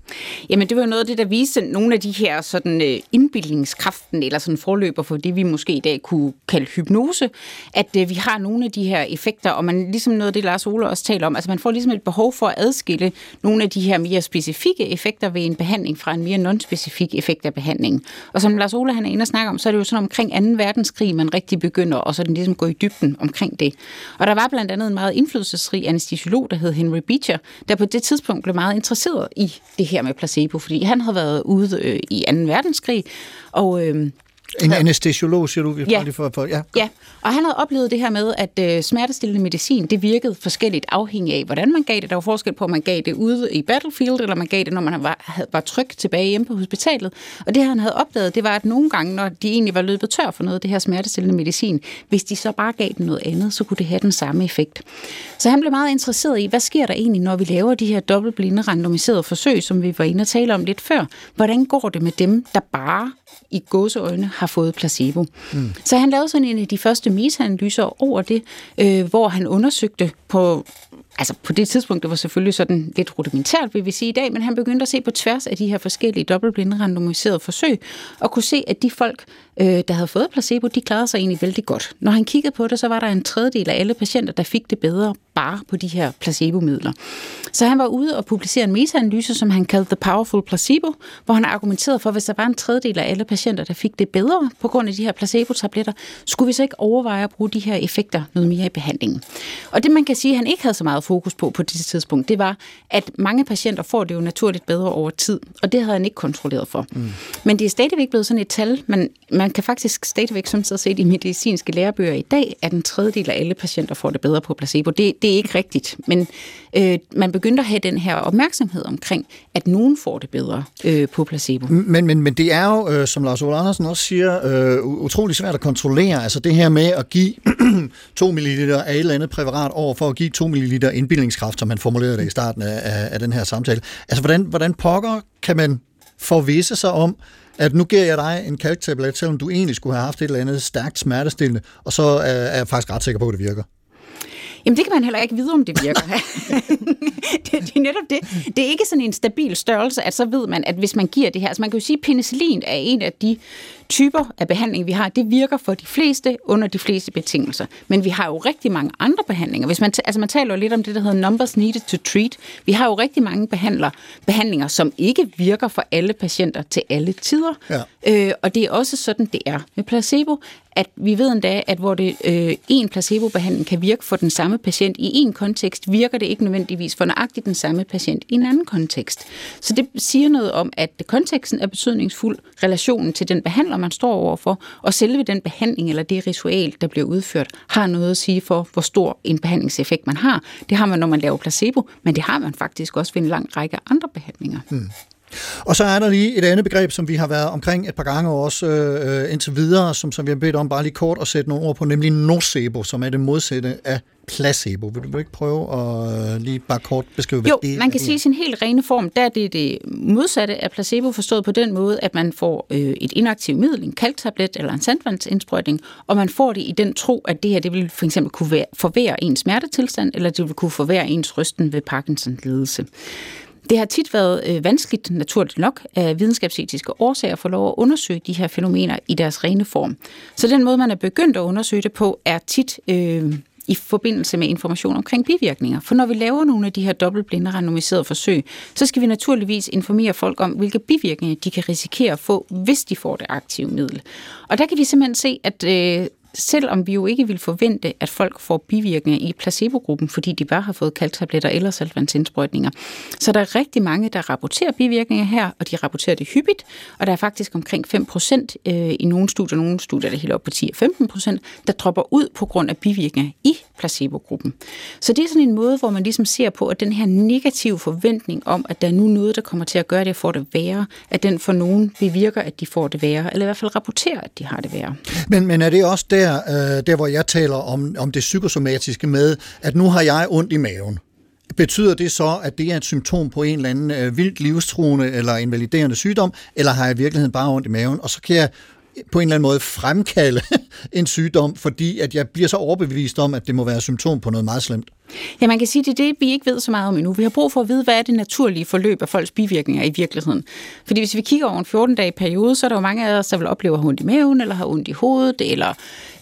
[SPEAKER 2] Jamen, det var jo noget af det, der viste nogle af de her sådan øh, indbildningskraften, eller sådan forløber for det, vi måske i dag kunne kalde hypnose, at øh, vi har nogle af de her effekter, og man ligesom noget af det, Lars Ole også taler om, altså man får ligesom et behov for at adskille nogle af de her mere specifikke effekter ved en behandling fra en mere non-specifik effekt af behandlingen. Og som Lars Ole han er inde og snakker om, så er det jo sådan omkring 2. verdenskrig, man rigtig begynder, og så den ligesom går i dybden omkring det. Og der var blandt andet en meget indflydelsesrig anestesiolog, der hed Henry Beecher, der på det tidspunkt blev meget interesseret i det her med placebo, fordi han havde været ude øh, i 2. verdenskrig, og øh,
[SPEAKER 1] en anestesiolog, siger du? Vi
[SPEAKER 2] ja.
[SPEAKER 1] Lige for, for, ja.
[SPEAKER 2] ja, og han havde oplevet det her med, at øh, smertestillende medicin, det virkede forskelligt afhængig af, hvordan man gav det. Der var forskel på, om man gav det ude i battlefield, eller man gav det, når man var, var tryg tilbage hjemme på hospitalet. Og det, han havde opdaget, det var, at nogle gange, når de egentlig var løbet tør for noget af det her smertestillende medicin, hvis de så bare gav dem noget andet, så kunne det have den samme effekt. Så han blev meget interesseret i, hvad sker der egentlig, når vi laver de her dobbeltblinde randomiserede forsøg, som vi var inde og tale om lidt før. Hvordan går det med dem, der bare i gåseøjne har fået placebo. Mm. Så han lavede sådan en af de første meta-analyser over det, øh, hvor han undersøgte på altså på det tidspunkt, det var selvfølgelig sådan lidt rudimentært, vil vi sige i dag, men han begyndte at se på tværs af de her forskellige dobbeltblinde randomiserede forsøg, og kunne se, at de folk, øh, der havde fået placebo, de klarede sig egentlig vældig godt. Når han kiggede på det, så var der en tredjedel af alle patienter, der fik det bedre bare på de her placebomidler. Så han var ude og publicere en meta-analyse, som han kaldte The Powerful Placebo, hvor han argumenterede for, at hvis der var en tredjedel af alle patienter, der fik det bedre på grund af de her placebo-tabletter, skulle vi så ikke overveje at bruge de her effekter noget mere i behandlingen. Og det man kan sige, at han ikke havde så meget fokus på på det tidspunkt, det var, at mange patienter får det jo naturligt bedre over tid, og det havde han ikke kontrolleret for. Mm. Men det er stadigvæk blevet sådan et tal, man, man kan faktisk stadigvæk som så se i medicinske lærebøger i dag, at en tredjedel af alle patienter får det bedre på placebo. Det, det er ikke rigtigt, men øh, man begynder at have den her opmærksomhed omkring, at nogen får det bedre øh, på placebo.
[SPEAKER 1] Men, men, men det er jo, øh, som Lars Ole Andersen også siger, øh, utrolig svært at kontrollere. Altså det her med at give [clears throat] 2 ml af et eller andet præparat over for at give 2 ml indbildningskraft, som man formulerede det i starten af, af, af den her samtale. Altså hvordan, hvordan pokker kan man forvisse sig om, at nu giver jeg dig en kalktablet, selvom du egentlig skulle have haft et eller andet stærkt smertestillende, og så er, er jeg faktisk ret sikker på, at det virker.
[SPEAKER 2] Jamen det kan man heller ikke vide, om det virker. [laughs] det, det er netop det. Det er ikke sådan en stabil størrelse, at så ved man, at hvis man giver det her... Altså man kan jo sige, at penicillin er en af de typer af behandling, vi har. Det virker for de fleste under de fleste betingelser. Men vi har jo rigtig mange andre behandlinger. Hvis man, altså man taler jo lidt om det, der hedder numbers needed to treat. Vi har jo rigtig mange behandler, behandlinger, som ikke virker for alle patienter til alle tider. Ja. Øh, og det er også sådan, det er med placebo at vi ved endda, at hvor det øh, en placebobehandling kan virke for den samme patient i en kontekst, virker det ikke nødvendigvis for nøjagtigt den samme patient i en anden kontekst. Så det siger noget om, at konteksten er betydningsfuld, relationen til den behandler, man står overfor, og selve den behandling eller det ritual, der bliver udført, har noget at sige for, hvor stor en behandlingseffekt man har. Det har man, når man laver placebo, men det har man faktisk også ved en lang række andre behandlinger. Hmm.
[SPEAKER 1] Og så er der lige et andet begreb, som vi har været omkring et par gange også øh, indtil videre, som, som vi har bedt om bare lige kort at sætte nogle ord på, nemlig nocebo, som er det modsatte af placebo. Vil du ikke prøve at øh, lige bare kort beskrive, hvad
[SPEAKER 2] jo,
[SPEAKER 1] det
[SPEAKER 2] man kan sige sin helt rene form, der er det det modsatte af placebo, forstået på den måde, at man får øh, et inaktivt middel, en kalktablet eller en sandvandsindsprøjtning, og man får det i den tro, at det her det vil for eksempel kunne være, forværre ens smertetilstand, eller det vil kunne forværre ens rysten ved Parkinson-lidelse. Det har tit været øh, vanskeligt, naturligt nok, af videnskabsetiske årsager for lov at undersøge de her fænomener i deres rene form. Så den måde, man er begyndt at undersøge det på, er tit øh, i forbindelse med information omkring bivirkninger. For når vi laver nogle af de her dobbeltblinde randomiserede forsøg, så skal vi naturligvis informere folk om, hvilke bivirkninger de kan risikere at få, hvis de får det aktive middel. Og der kan vi simpelthen se, at øh, selvom vi jo ikke vil forvente, at folk får bivirkninger i placebogruppen, fordi de bare har fået kalktabletter eller saltvandsindsprøjtninger, så der er rigtig mange, der rapporterer bivirkninger her, og de rapporterer det hyppigt, og der er faktisk omkring 5 procent øh, i nogle studier, nogle studier der er helt op på 10-15 procent, der dropper ud på grund af bivirkninger i placebogruppen. Så det er sådan en måde, hvor man ligesom ser på, at den her negative forventning om, at der er nu noget, der kommer til at gøre det, får det værre, at den for nogen bevirker, at de får det værre, eller i hvert fald rapporterer, at de har det værre.
[SPEAKER 1] Men, men er det også der, øh, der hvor jeg taler om, om det psykosomatiske med, at nu har jeg ondt i maven? Betyder det så, at det er et symptom på en eller anden øh, vildt livstruende eller invaliderende sygdom, eller har jeg i virkeligheden bare ondt i maven, og så kan jeg på en eller anden måde fremkalde [laughs] en sygdom, fordi at jeg bliver så overbevist om, at det må være et symptom på noget meget slemt.
[SPEAKER 2] Ja, man kan sige, at det er det, vi ikke ved så meget om endnu. Vi har brug for at vide, hvad er det naturlige forløb af folks bivirkninger i virkeligheden. Fordi hvis vi kigger over en 14-dage periode, så er der jo mange af os, der vil opleve at have ondt i maven, eller have ondt i hovedet, eller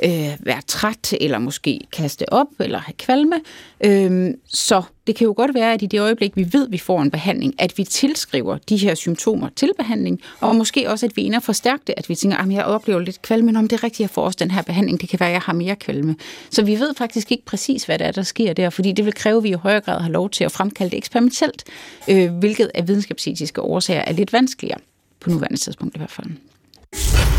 [SPEAKER 2] øh, være træt, eller måske kaste op, eller have kvalme. Øh, så det kan jo godt være, at i det øjeblik, vi ved, at vi får en behandling, at vi tilskriver de her symptomer til behandling, og måske også, at vi ender forstærke det, at vi tænker, at jeg oplever lidt kvalme, men om det er rigtigt, at jeg får også den her behandling, det kan være, at jeg har mere kvalme. Så vi ved faktisk ikke præcis, hvad det er, der sker der, fordi det vil kræve, at vi i højere grad har lov til at fremkalde det eksperimentelt, øh, hvilket af videnskabsetiske årsager er lidt vanskeligere, på nuværende tidspunkt i hvert fald.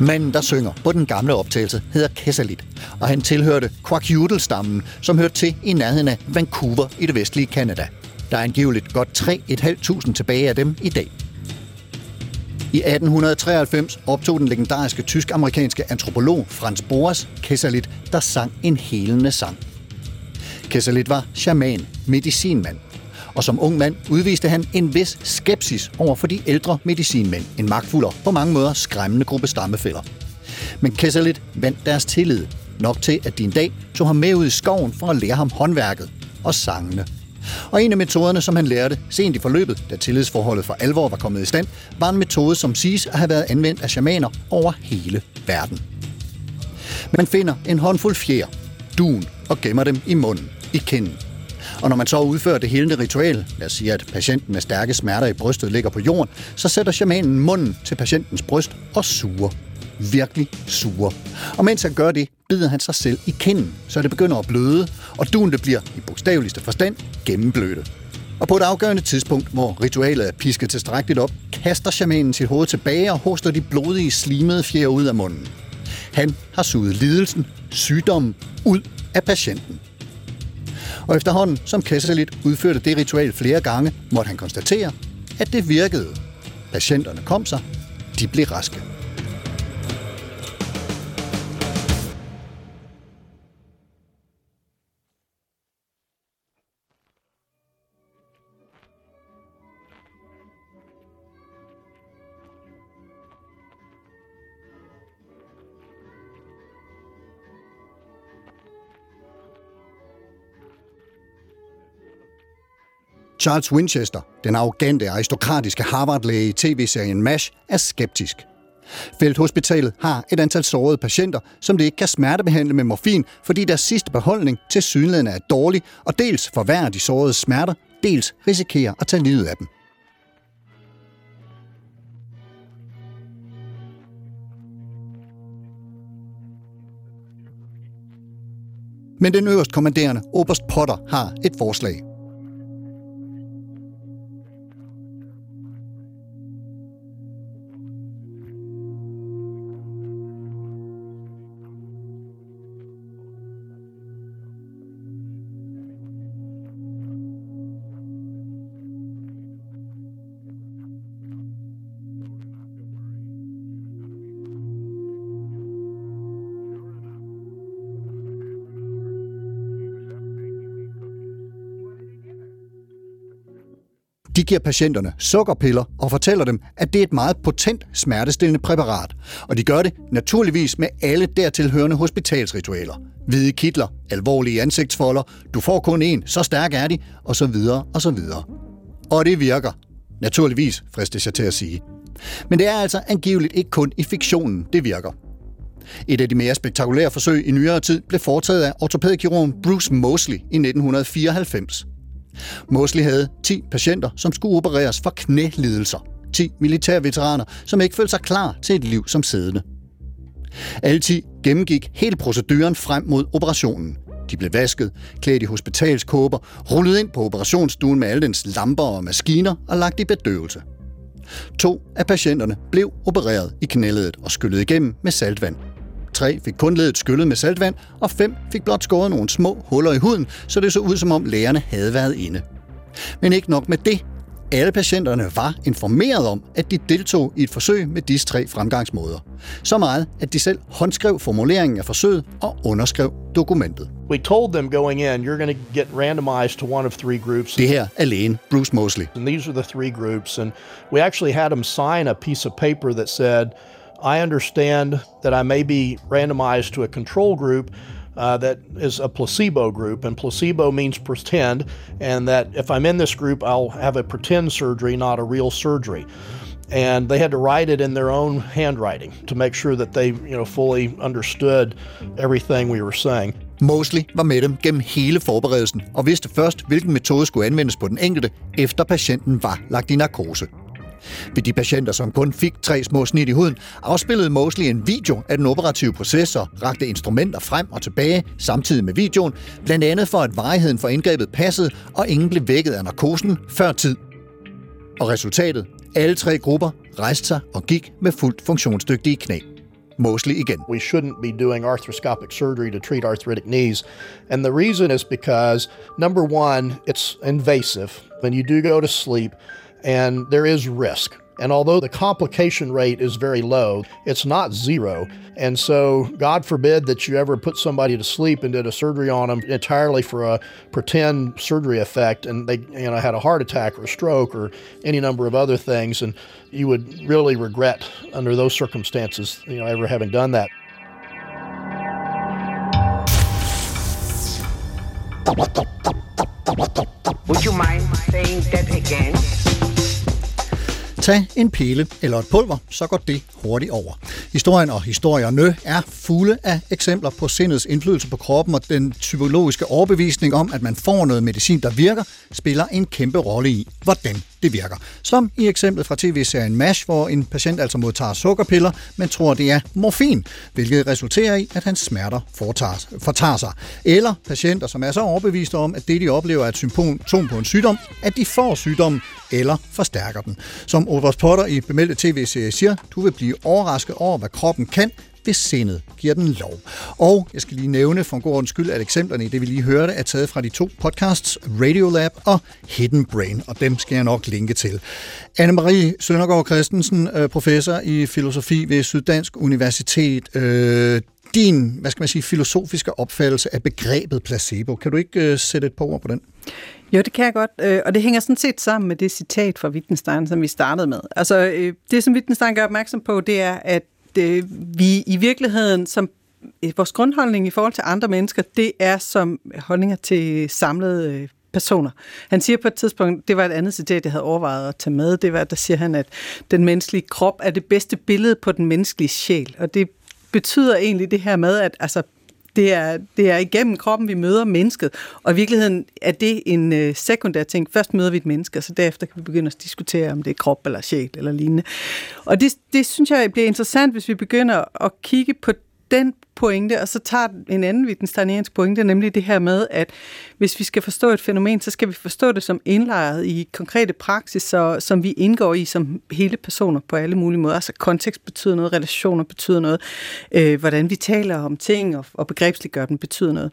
[SPEAKER 1] Manden, der synger på den gamle optagelse, hedder Kesselit, og han tilhørte Kwakiutl-stammen, som hørte til i nærheden af Vancouver i det vestlige Kanada. Der er angiveligt godt 3.500 tilbage af dem i dag. I 1893 optog den legendariske tysk-amerikanske antropolog Franz Boas Kesselit, der sang en helende sang. Kesselit var shaman, medicinmand, og som ung mand udviste han en vis skepsis over for de ældre medicinmænd, en magtfuld og på mange måder skræmmende gruppe stammefælder. Men Kesselit vandt deres tillid, nok til at de en dag tog ham med ud i skoven for at lære ham håndværket og sangene. Og en af metoderne, som han lærte sent i forløbet, da tillidsforholdet for alvor var kommet i stand, var en metode, som siges at have været anvendt af shamaner over hele verden. Man finder en håndfuld fjer, dun og gemmer dem i munden, i kinden. Og når man så udfører det helende ritual, lad os sige, at patienten med stærke smerter i brystet ligger på jorden, så sætter shamanen munden til patientens bryst og suger. Virkelig suger. Og mens han gør det, bider han sig selv i kinden, så det begynder at bløde, og duen det bliver i bogstaveligste forstand gennemblødt. Og på et afgørende tidspunkt, hvor ritualet er pisket tilstrækkeligt op, kaster shamanen sit hoved tilbage og hoster de blodige, slimede fjer ud af munden. Han har suget lidelsen, sygdommen, ud af patienten. Og efterhånden, som Kesselit udførte det ritual flere gange, måtte han konstatere, at det virkede. Patienterne kom sig, de blev raske. Charles Winchester, den arrogante aristokratiske Harvard-læge i tv-serien MASH, er skeptisk. Felthospitalet har et antal sårede patienter, som det ikke kan smertebehandle med morfin, fordi deres sidste beholdning til synligheden er dårlig, og dels forværrer de sårede smerter, dels risikerer at tage livet af dem. Men den øverst kommanderende Oberst Potter har et forslag. De giver patienterne sukkerpiller og fortæller dem, at det er et meget potent smertestillende præparat. Og de gør det naturligvis med alle dertilhørende hospitalsritualer. Hvide kitler, alvorlige ansigtsfolder, du får kun en, så stærk er de, og så videre og så videre. Og det virker. Naturligvis, fristes jeg til at sige. Men det er altså angiveligt ikke kun i fiktionen, det virker. Et af de mere spektakulære forsøg i nyere tid blev foretaget af ortopædkirurgen Bruce Mosley i 1994. Mosley havde 10 patienter, som skulle opereres for knælidelser. 10 militærveteraner, som ikke følte sig klar til et liv som siddende. Alle 10 gennemgik hele proceduren frem mod operationen. De blev vasket, klædt i hospitalskåber, rullet ind på operationsstuen med alle dens lamper og maskiner og lagt i bedøvelse. To af patienterne blev opereret i knæledet og skyllet igennem med saltvand. Tre fik kun ledet skyllet med saltvand, og fem fik blot skåret nogle små huller i huden, så det så ud som om lægerne havde været inde. Men ikke nok med det. Alle patienterne var informeret om, at de deltog i et forsøg med disse tre fremgangsmåder. Så meget, at de selv håndskrev formuleringen af forsøget og underskrev dokumentet.
[SPEAKER 7] We told them going in, you're going to get randomized to one of three groups.
[SPEAKER 1] Det her er lægen Bruce Mosley.
[SPEAKER 7] And these are the three groups. And we actually had them sign a piece of paper that said, I understand that I may be randomized to a control group uh, that is a placebo group, and placebo means pretend, and that if I'm in this group, I'll have a pretend surgery, not a real surgery. And they had to write it in their own handwriting to make sure that they, you know, fully understood everything we were saying.
[SPEAKER 1] Mosley var med dem gennem hele forberedelsen og vidste først, hvilken metode skulle anvendes på den enkelte, efter patienten var lagt i narkose. Ved de patienter, som kun fik tre små snit i huden, afspillede Mosley en video af den operative proces og rakte instrumenter frem og tilbage samtidig med videoen, blandt andet for at varigheden for indgrebet passede, og ingen blev vækket af narkosen før tid. Og resultatet? Alle tre grupper rejste sig og gik med fuldt funktionsdygtige knæ. Mosley igen.
[SPEAKER 7] We shouldn't be doing arthroscopic surgery to treat arthritic knees. And the reason is because, number one, it's invasive. When you do go to sleep, and there is risk. And although the complication rate is very low, it's not zero. And so, God forbid that you ever put somebody to sleep and did a surgery on them entirely for a pretend surgery effect, and they you know had a heart attack or a stroke or any number of other things, and you would really regret under those circumstances, you know, ever having done that.
[SPEAKER 8] Would you mind saying that again?
[SPEAKER 1] Tag en pille eller et pulver, så går det hurtigt over. Historien og historierne er fulde af eksempler på sindets indflydelse på kroppen, og den psykologiske overbevisning om, at man får noget medicin, der virker, spiller en kæmpe rolle i, hvordan det virker. Som i eksemplet fra tv-serien MASH, hvor en patient altså modtager sukkerpiller, men tror, det er morfin, hvilket resulterer i, at hans smerter fortager, fortager sig. Eller patienter, som er så overbeviste om, at det, de oplever, er et symptom på en sygdom, at de får sygdommen eller forstærker den. Som Oberst Potter i bemeldte tv-serie siger, du vil blive overrasket over, hvad kroppen kan, hvis sindet giver den lov. Og jeg skal lige nævne for en god ordens skyld, at eksemplerne i det, vi lige hørte, er taget fra de to podcasts, Radiolab og Hidden Brain, og dem skal jeg nok linke til. Anne-Marie Søndergaard Christensen, øh, professor i filosofi ved Syddansk Universitet. Øh, din, hvad skal man sige, filosofiske opfattelse af begrebet placebo. Kan du ikke øh, sætte et par ord på den?
[SPEAKER 5] Jo, det kan jeg godt, øh, og det hænger sådan set sammen med det citat fra Wittgenstein, som vi startede med. Altså, øh, det som Wittgenstein gør opmærksom på, det er, at øh, vi i virkeligheden som øh, vores grundholdning i forhold til andre mennesker, det er som holdninger til samlede øh, personer. Han siger på et tidspunkt, det var et andet citat, jeg havde overvejet at tage med, det var, der siger han, at den menneskelige krop er det bedste billede på den menneskelige sjæl, og det betyder egentlig det her med, at altså, det er, det er igennem kroppen, vi møder mennesket, og i virkeligheden er det en øh, sekundær ting. Først møder vi et menneske, og så derefter kan vi begynde at diskutere, om det er krop eller sjæl eller lignende. Og det, det synes jeg bliver interessant, hvis vi begynder at kigge på den pointe, og så tager en anden Wittgensteiniansk pointe, nemlig det her med, at hvis vi skal forstå et fænomen, så skal vi forstå det som indlejret i konkrete praksis, så, som vi indgår i som hele personer på alle mulige måder. Altså kontekst betyder noget, relationer betyder noget, øh, hvordan vi taler om ting og, og begrebsliggør dem betyder noget.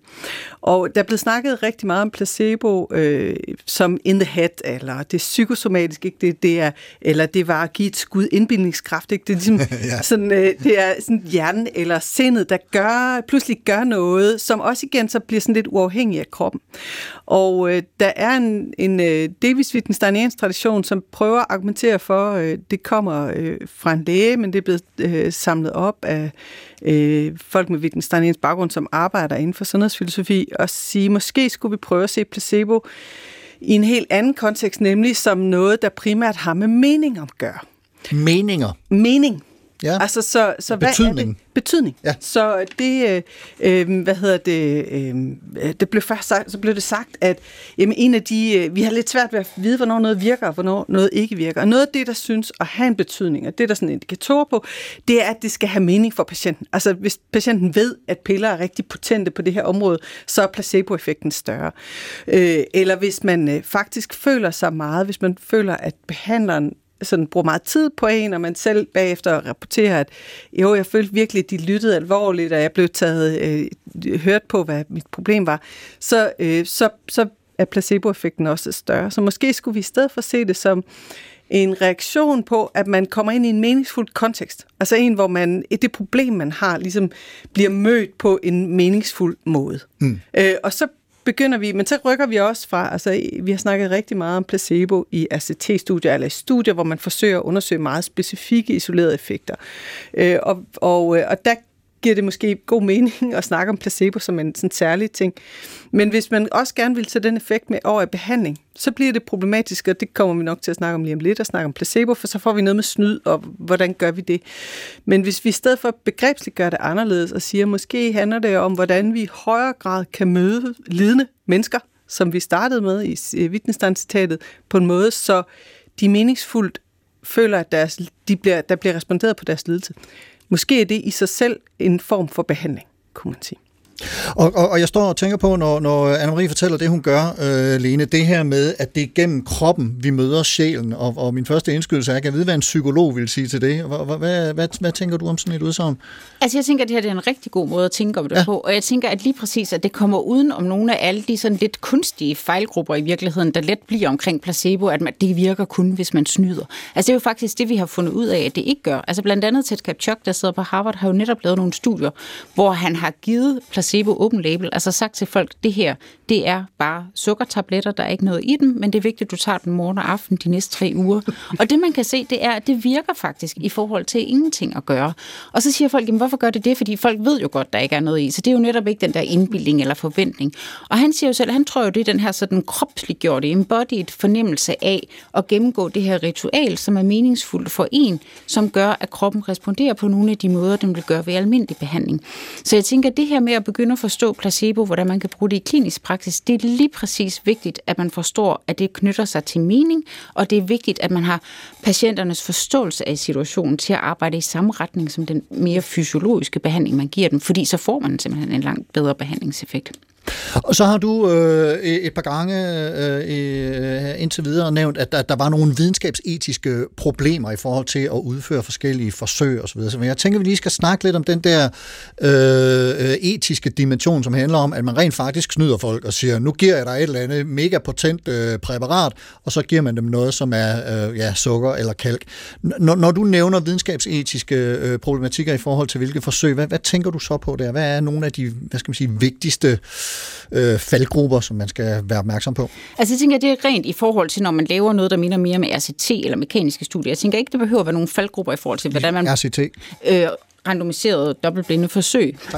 [SPEAKER 5] Og der er blevet snakket rigtig meget om placebo øh, som in the head, eller det er psykosomatisk, ikke? Det, det er, eller det var at give et skud indbildningskraft. Ikke? Det er ligesom [laughs] ja. sådan, øh, det er sådan hjernen eller sindet, der gør, pludselig gør noget, som også igen så bliver sådan lidt uafhængig af kroppen. Og øh, der er en, en øh, delvis Wittgensteiniansk tradition, som prøver at argumentere for, øh, det kommer øh, fra en læge, men det er blevet øh, samlet op af øh, folk med Wittgensteiniansk baggrund, som arbejder inden for sundhedsfilosofi, og sige, måske skulle vi prøve at se placebo i en helt anden kontekst, nemlig som noget, der primært har med mening at gøre.
[SPEAKER 1] Meninger.
[SPEAKER 5] Mening.
[SPEAKER 1] Ja.
[SPEAKER 5] Altså, så, så hvad er
[SPEAKER 1] Betydning.
[SPEAKER 5] det? Betydning.
[SPEAKER 1] Ja.
[SPEAKER 5] Så det, øh, øh, hvad hedder det, øh, det blev først sagt, så blev det sagt, at jamen, en af de, øh, vi har lidt svært ved at vide, hvornår noget virker, og hvornår noget ikke virker. Og noget af det, der synes at have en betydning, og det, der er sådan en indikator på, det er, at det skal have mening for patienten. Altså, hvis patienten ved, at piller er rigtig potente på det her område, så er placeboeffekten større. Øh, eller hvis man øh, faktisk føler sig meget, hvis man føler, at behandleren sådan bruger meget tid på en, og man selv bagefter rapporterer, at jo, jeg følte virkelig, at de lyttede alvorligt, og jeg blev taget, øh, hørt på, hvad mit problem var, så, øh, så, så er placeboeffekten også større. Så måske skulle vi i stedet for se det som en reaktion på, at man kommer ind i en meningsfuld kontekst. Altså en, hvor man, det problem, man har, ligesom bliver mødt på en meningsfuld måde. Mm. Øh, og så begynder vi, men så rykker vi også fra, altså vi har snakket rigtig meget om placebo i ACT-studier, eller i studier, hvor man forsøger at undersøge meget specifikke isolerede effekter. Øh, og, og, øh, og der giver det måske god mening at snakke om placebo som en sådan særlig ting. Men hvis man også gerne vil tage den effekt med over i behandling, så bliver det problematisk, og det kommer vi nok til at snakke om lige om lidt, at snakke om placebo, for så får vi noget med snyd, og hvordan gør vi det? Men hvis vi i stedet for begrebsligt gør det anderledes, og siger, måske handler det om, hvordan vi i højere grad kan møde lidende mennesker, som vi startede med i Wittgenstein-citatet, på en måde, så de meningsfuldt føler, at deres, de bliver, der bliver responderet på deres lidelse. Måske er det i sig selv en form for behandling, kunne man sige.
[SPEAKER 1] Og, og, og jeg står og tænker på, når, når Anne-Marie fortæller det, hun gør, øh, Lene, det her med, at det er gennem kroppen, vi møder sjælen. Og, og min første indskydelse er, at jeg kan vide, hvad en psykolog vil sige til det. Hvad, hvad, hvad, hvad tænker du om sådan et udsagn?
[SPEAKER 2] Altså jeg tænker, at det her det er en rigtig god måde at tænke om det ja. på. Og jeg tænker, at lige præcis, at det kommer uden om nogle af alle de sådan lidt kunstige fejlgrupper i virkeligheden, der let bliver omkring placebo, at man, det virker kun, hvis man snyder. Altså det er jo faktisk det, vi har fundet ud af, at det ikke gør. Altså blandt andet Ted Kapchuk, der sidder på Harvard, har jo netop lavet nogle studier, hvor han har givet placebo open label, altså sagt til folk, det her, det er bare sukkertabletter, der er ikke noget i dem, men det er vigtigt, at du tager den morgen og aften de næste tre uger. [laughs] Og det man kan se, det er, at det virker faktisk i forhold til ingenting at gøre. Og så siger folk, jamen hvorfor gør det det? Fordi folk ved jo godt, der ikke er noget i. Så det er jo netop ikke den der indbildning eller forventning. Og han siger jo selv, han tror jo, det er den her sådan kropsliggjorte, embodied fornemmelse af at gennemgå det her ritual, som er meningsfuldt for en, som gør, at kroppen responderer på nogle af de måder, den vil gøre ved almindelig behandling. Så jeg tænker, at det her med at begynde at forstå placebo, hvordan man kan bruge det i klinisk praksis, det er lige præcis vigtigt, at man forstår, at det knytter sig til mening, og det er vigtigt, at man har patienternes forståelse af situationen til at arbejde i samme retning som den mere fysiologiske behandling, man giver dem, fordi så får man simpelthen en langt bedre behandlingseffekt.
[SPEAKER 1] Og så har du øh, et par gange øh, øh, indtil videre nævnt, at der, der var nogle videnskabsetiske problemer i forhold til at udføre forskellige forsøg osv. Så jeg tænker, at vi lige skal snakke lidt om den der øh, øh, etiske dimension, som handler om, at man rent faktisk snyder folk og siger, nu giver jeg dig et eller andet mega potent øh, præparat, og så giver man dem noget, som er øh, ja, sukker eller kalk. Når, når du nævner videnskabsetiske øh, problematikker i forhold til hvilke forsøg, hvad, hvad tænker du så på der? Hvad er nogle af de hvad skal man sige, vigtigste øh, faldgrupper, som man skal være opmærksom på?
[SPEAKER 2] Altså jeg tænker, det er rent i forhold til, når man laver noget, der minder mere med RCT eller mekaniske studier. Jeg tænker ikke, det behøver at være nogle faldgrupper i forhold til, hvordan man...
[SPEAKER 1] RCT?
[SPEAKER 2] Øh, randomiseret dobbeltblinde forsøg. [laughs]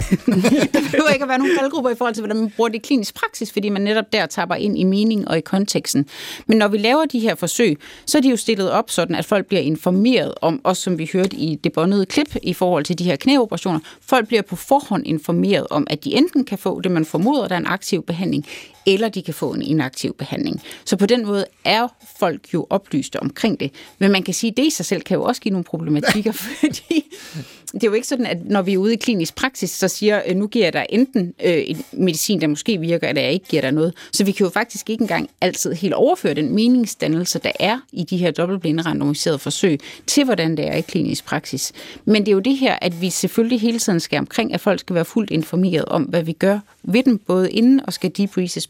[SPEAKER 2] der behøver ikke at være nogen faldgrupper i forhold til, hvordan man bruger det i klinisk praksis, fordi man netop der tapper ind i mening og i konteksten. Men når vi laver de her forsøg, så er de jo stillet op sådan, at folk bliver informeret om, også som vi hørte i det båndede klip i forhold til de her knæoperationer, folk bliver på forhånd informeret om, at de enten kan få det, man formoder, der er en aktiv behandling, eller de kan få en inaktiv behandling. Så på den måde er folk jo oplyste omkring det. Men man kan sige, at det i sig selv kan jo også give nogle problematikker, [laughs] fordi det er jo ikke sådan, at når vi er ude i klinisk praksis, så siger, øh, nu giver jeg dig enten øh, en medicin, der måske virker, eller jeg ikke giver dig noget. Så vi kan jo faktisk ikke engang altid helt overføre den meningsdannelse, der er i de her dobbeltblinde randomiserede forsøg, til hvordan det er i klinisk praksis. Men det er jo det her, at vi selvfølgelig hele tiden skal omkring, at folk skal være fuldt informeret om, hvad vi gør ved dem, både inden og skal debriefes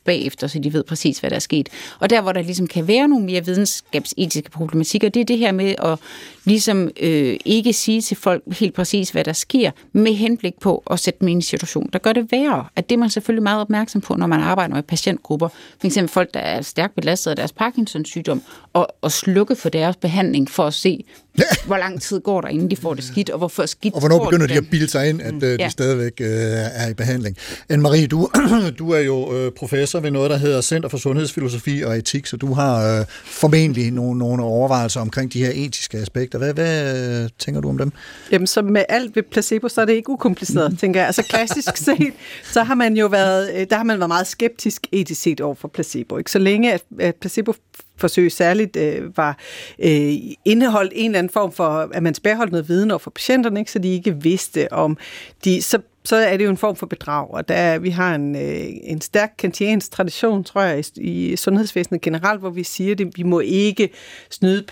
[SPEAKER 2] bagefter, så de ved præcis, hvad der er sket. Og der, hvor der ligesom kan være nogle mere videnskabsetiske problematikker, det er det her med at ligesom øh, ikke sige til folk helt præcis, hvad der sker, med henblik på at sætte dem i en situation, der gør det værre. At det er man selvfølgelig meget opmærksom på, når man arbejder med patientgrupper. For eksempel folk, der er stærkt belastet af deres Parkinsons sygdom, og, og slukke for deres behandling for at se, [laughs] hvor lang tid går der, inden de får det skidt, og hvorfor skidt
[SPEAKER 1] Og hvornår begynder de
[SPEAKER 2] det.
[SPEAKER 1] at bilde sig ind, at øh, de
[SPEAKER 2] Ja.
[SPEAKER 1] stadigvæk øh, er i behandling? Anne-Marie, du, [clears throat] du er jo øh, professor ved noget, der hedder Center for Sundhedsfilosofi og Etik, så du har øh, formentlig nogle, nogle overvejelser omkring de her etiske aspekter. Hvad, hvad øh, tænker du om dem?
[SPEAKER 5] Jamen, så med alt ved placebo, så er det ikke ukompliceret, tænker jeg. Altså klassisk [laughs] set, så har man jo været, øh, der har man været meget skeptisk etisk set over for placebo. Ikke? Så længe at, at placebo forsøg særligt øh, var øh, indeholdt en eller anden form for, at man spærholdt noget viden over for patienterne, ikke? så de ikke vidste om de, så så er det jo en form for bedrag, og der, vi har en, øh, en stærk kantiansk tradition, tror jeg, i, i sundhedsvæsenet generelt, hvor vi siger, at vi må ikke snyde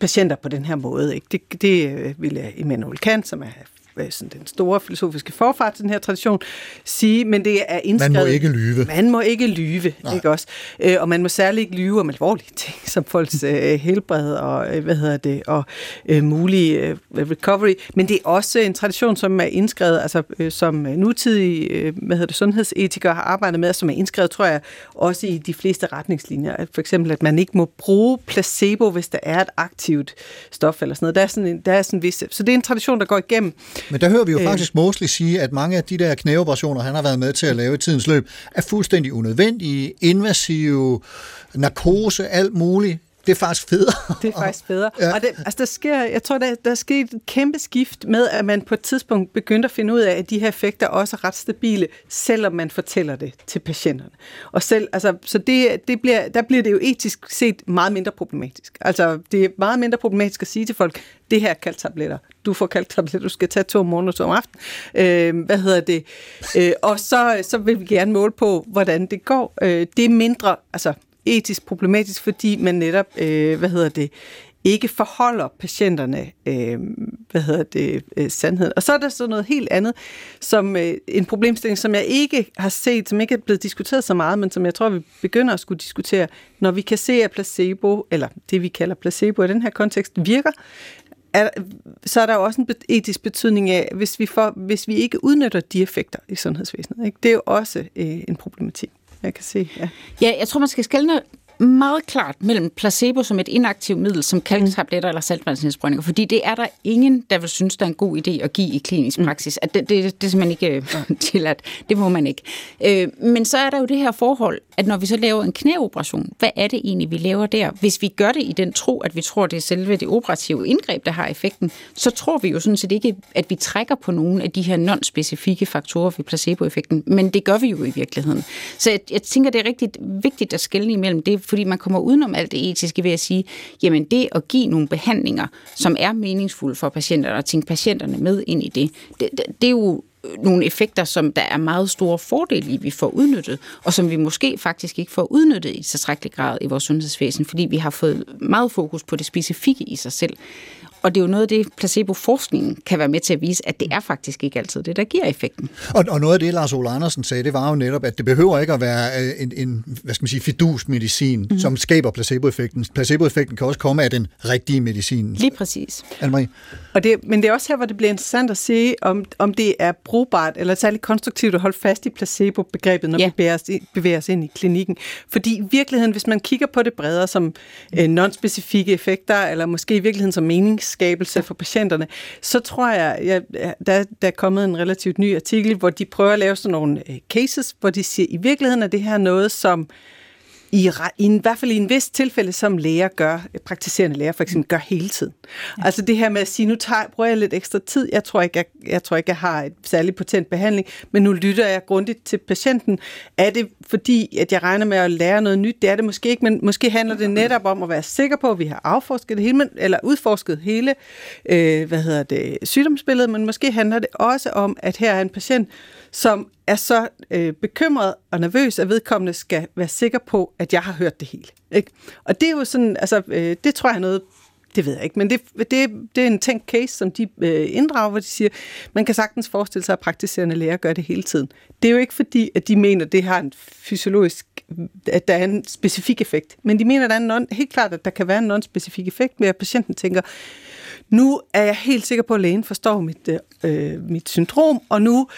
[SPEAKER 5] patienter på den her måde. Ikke? Det, det øh, ville øh, Immanuel Kant, som er sådan den store filosofiske forfart til den her tradition, sige, men det er indskrevet...
[SPEAKER 1] Man må ikke lyve.
[SPEAKER 5] Man må ikke lyve, Nej. ikke også? Øh, og man må særligt ikke lyve om alvorlige ting, som folks øh, helbred og, øh, hvad hedder det, og øh, mulig øh, recovery. Men det er også en tradition, som er indskrevet, altså øh, som nutidige, øh, hvad hedder det, sundhedsetikere har arbejdet med, og som er indskrevet, tror jeg, også i de fleste retningslinjer. At for eksempel, at man ikke må bruge placebo, hvis der er et aktivt stof eller sådan noget. Der er sådan en, der er sådan en vis, så det er en tradition, der går igennem.
[SPEAKER 1] Men der hører vi jo
[SPEAKER 5] Øh.
[SPEAKER 1] faktisk Mosley sige, at mange af de der knæoperationer, han har været med til at lave i tidens løb, er fuldstændig unødvendige, invasive, narkose, alt muligt. Det er faktisk federe.
[SPEAKER 5] Det er faktisk.
[SPEAKER 1] Ja.
[SPEAKER 5] Ja. Og det, altså der sker, jeg tror, der, der er sket et kæmpe skift med, at man på et tidspunkt begyndte at finde ud af, at de her effekter også er ret stabile, selvom man fortæller det til patienterne. Og selv, altså, så det, det bliver, der bliver det jo etisk set meget mindre problematisk. Altså, det er meget mindre problematisk at sige til folk, det her er kalktabletter. Du får kalktabletter, du skal tage to om morgenen og to om aftenen. Øh, hvad hedder det? Øh, og så, så vil vi gerne måle på, hvordan det går. Øh, det er mindre, altså etisk problematisk, fordi man netop, øh, hvad hedder det, ikke forholder patienterne, øh, hvad hedder det, øh, sandheden. Og så er der så noget helt andet, som øh, en problemstilling, som jeg ikke har set, som ikke er blevet diskuteret så meget, men som jeg tror, vi begynder at skulle diskutere, når vi kan se, at placebo, eller det vi kalder placebo i den her kontekst, virker, er, så er der jo også en etisk betydning af, hvis vi, får, hvis vi ikke udnytter de effekter i sundhedsvæsenet. Ikke? Det er jo også øh, en problematik, jeg kan se. Ja.
[SPEAKER 2] Ja, jeg tror, man skal skelne meget klart mellem placebo som et inaktivt middel, som kalktabletter eller saltvandsindsprøjninger, fordi det er der ingen, der vil synes, der er en god idé at give i klinisk praksis. At det, det, det er simpelthen ikke øh, [laughs] tilladt. Det må man ikke. Øh, men så er der jo det her forhold, at når vi så laver en knæoperation, hvad er det egentlig, vi laver der? Hvis vi gør det i den tro, at vi tror, det er selve det operative indgreb, der har effekten, så tror vi jo sådan set ikke, at vi trækker på nogle af de her non-specifikke faktorer ved placeboeffekten, men det gør vi jo i virkeligheden. Så jeg, jeg tænker, det er rigtig vigtigt at skelne imellem det, fordi man kommer udenom alt det etiske ved at sige, jamen det at give nogle behandlinger, som er meningsfulde for patienterne, og tænke patienterne med ind i det, det, det, det er jo øh, nogle effekter, som der er meget store fordele i, vi får udnyttet, og som vi måske faktisk ikke får udnyttet i tilstrækkelig grad i vores sundhedsvæsen, fordi vi har fået meget fokus på det specifikke i sig selv. Og det er jo noget af det, placeboforskningen kan være med til at vise, at det er faktisk ikke altid det, der giver effekten.
[SPEAKER 1] Og, og noget af det, Lars Ole Andersen sagde, det var jo netop, at det behøver ikke at være øh, en, en hvad skal man sige, fidusmedicin, mm. som skaber placeboeffekten. Placeboeffekten kan også komme af den rigtige medicin.
[SPEAKER 2] Lige præcis.
[SPEAKER 1] Anne-Marie?
[SPEAKER 5] Og det, men det er også her, hvor det bliver interessant at se, om, om det er brugbart eller særligt konstruktivt at holde fast i placebo-begrebet, når
[SPEAKER 2] Ja.
[SPEAKER 5] vi bevæger os, bevæger os ind i klinikken. Fordi i virkeligheden, hvis man kigger på det bredere som øh, non-specifikke effekter, eller måske i virkeligheden som meningsskabelse for patienterne, så tror jeg, jeg der, der er kommet en relativt ny artikel, hvor de prøver at lave sådan nogle øh, cases, hvor de siger, i virkeligheden er det her noget, som i, i, en, i hvert fald i en vis tilfælde, som læger gør, praktiserende læger for eksempel, gør hele tiden. Ja. Altså det her med at sige, nu tager, bruger jeg lidt ekstra tid, jeg tror, ikke, jeg, jeg tror ikke, jeg har et særligt potent behandling, men nu lytter jeg grundigt til patienten. Er det fordi, at jeg regner med at lære noget nyt? Det er det måske ikke, men måske handler det netop om at være sikker på, at vi har afforsket det hele, eller udforsket hele øh, hvad hedder det, sygdomsbilledet, men måske handler det også om, at her er en patient, som er så øh, bekymret og nervøs, at vedkommende skal være sikker på, at jeg har hørt det hele. Ikke? Og det er jo sådan, altså, øh, det tror jeg er noget, det ved jeg ikke, men det, det, det er en tænkt case, som de øh, inddrager, hvor de siger, man kan sagtens forestille sig, at praktiserende læger gør det hele tiden. Det er jo ikke fordi, at de mener, at det har en fysiologisk, at der er en specifik effekt, men de mener, at der er en non, helt klart, at der kan være en non-specifik effekt med, at patienten tænker, nu er jeg helt sikker på, at lægen forstår mit, øh, øh mit syndrom, og nu,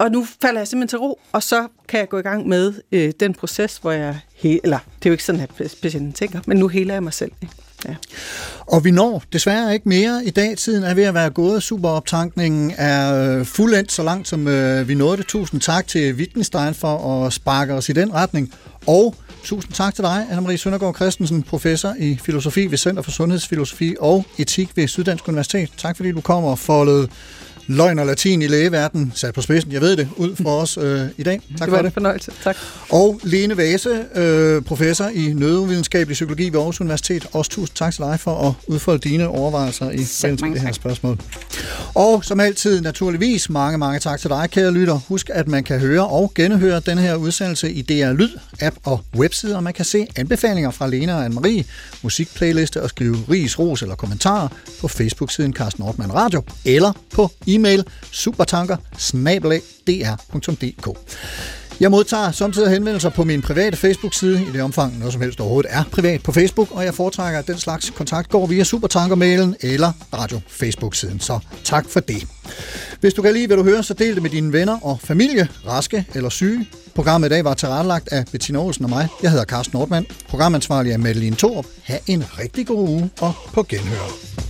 [SPEAKER 5] og nu falder jeg simpelthen til ro, og så kan jeg gå i gang med øh, den proces, hvor jeg, he- eller det er jo ikke sådan, at patienten tænker, men nu heler jeg mig selv. Ikke? Ja.
[SPEAKER 1] Og vi når desværre ikke mere i dag. Tiden er ved at være gået. Superoptankningen er øh, fuldendt så langt, som øh, vi nåede det. Tusind tak til Wittgenstein for at sparke os i den retning. Og tusind tak til dig, Anna-Marie Søndergaard Christensen, professor i filosofi ved Center for Sundhedsfilosofi og Etik ved Syddansk Universitet. Tak fordi du kommer og foldede løgn og latin i lægeverdenen sat på spidsen. Jeg ved det, ud for os øh, i dag. Tak
[SPEAKER 5] det var
[SPEAKER 1] for
[SPEAKER 5] en
[SPEAKER 1] det.
[SPEAKER 5] fornøjelse. Tak.
[SPEAKER 1] Og Lene Vase, øh, professor i nødvidenskabelig psykologi ved Aarhus Universitet. Også tusind tak til dig for at udfolde dine overvejelser i forbindelse med det her
[SPEAKER 2] tak.
[SPEAKER 1] spørgsmål. Og som altid, naturligvis, mange, mange tak til dig, kære lytter. Husk, at man kan høre og genhøre den her udsendelse i DR Lyd, app og webside, og man kan se anbefalinger fra Lena og Anne-Marie, musikplayliste og skrive ris, ros eller kommentarer på Facebook-siden Carsten Ortmann Radio, eller på e-mail supertanker jeg modtager samtidig henvendelser på min private Facebook-side, i det omfang noget som helst overhovedet er privat på Facebook, og jeg foretrækker, at den slags kontakt går via Supertanker-mailen eller radio-Facebook-siden. Så tak for det. Hvis du kan lide, hvad du hører, så del det med dine venner og familie, raske eller syge. Programmet i dag var tilrettelagt af Bettina Olsen og mig. Jeg hedder Carsten Nordmann. Programansvarlig er Madeline Thorup. Ha' en rigtig god uge og på genhør.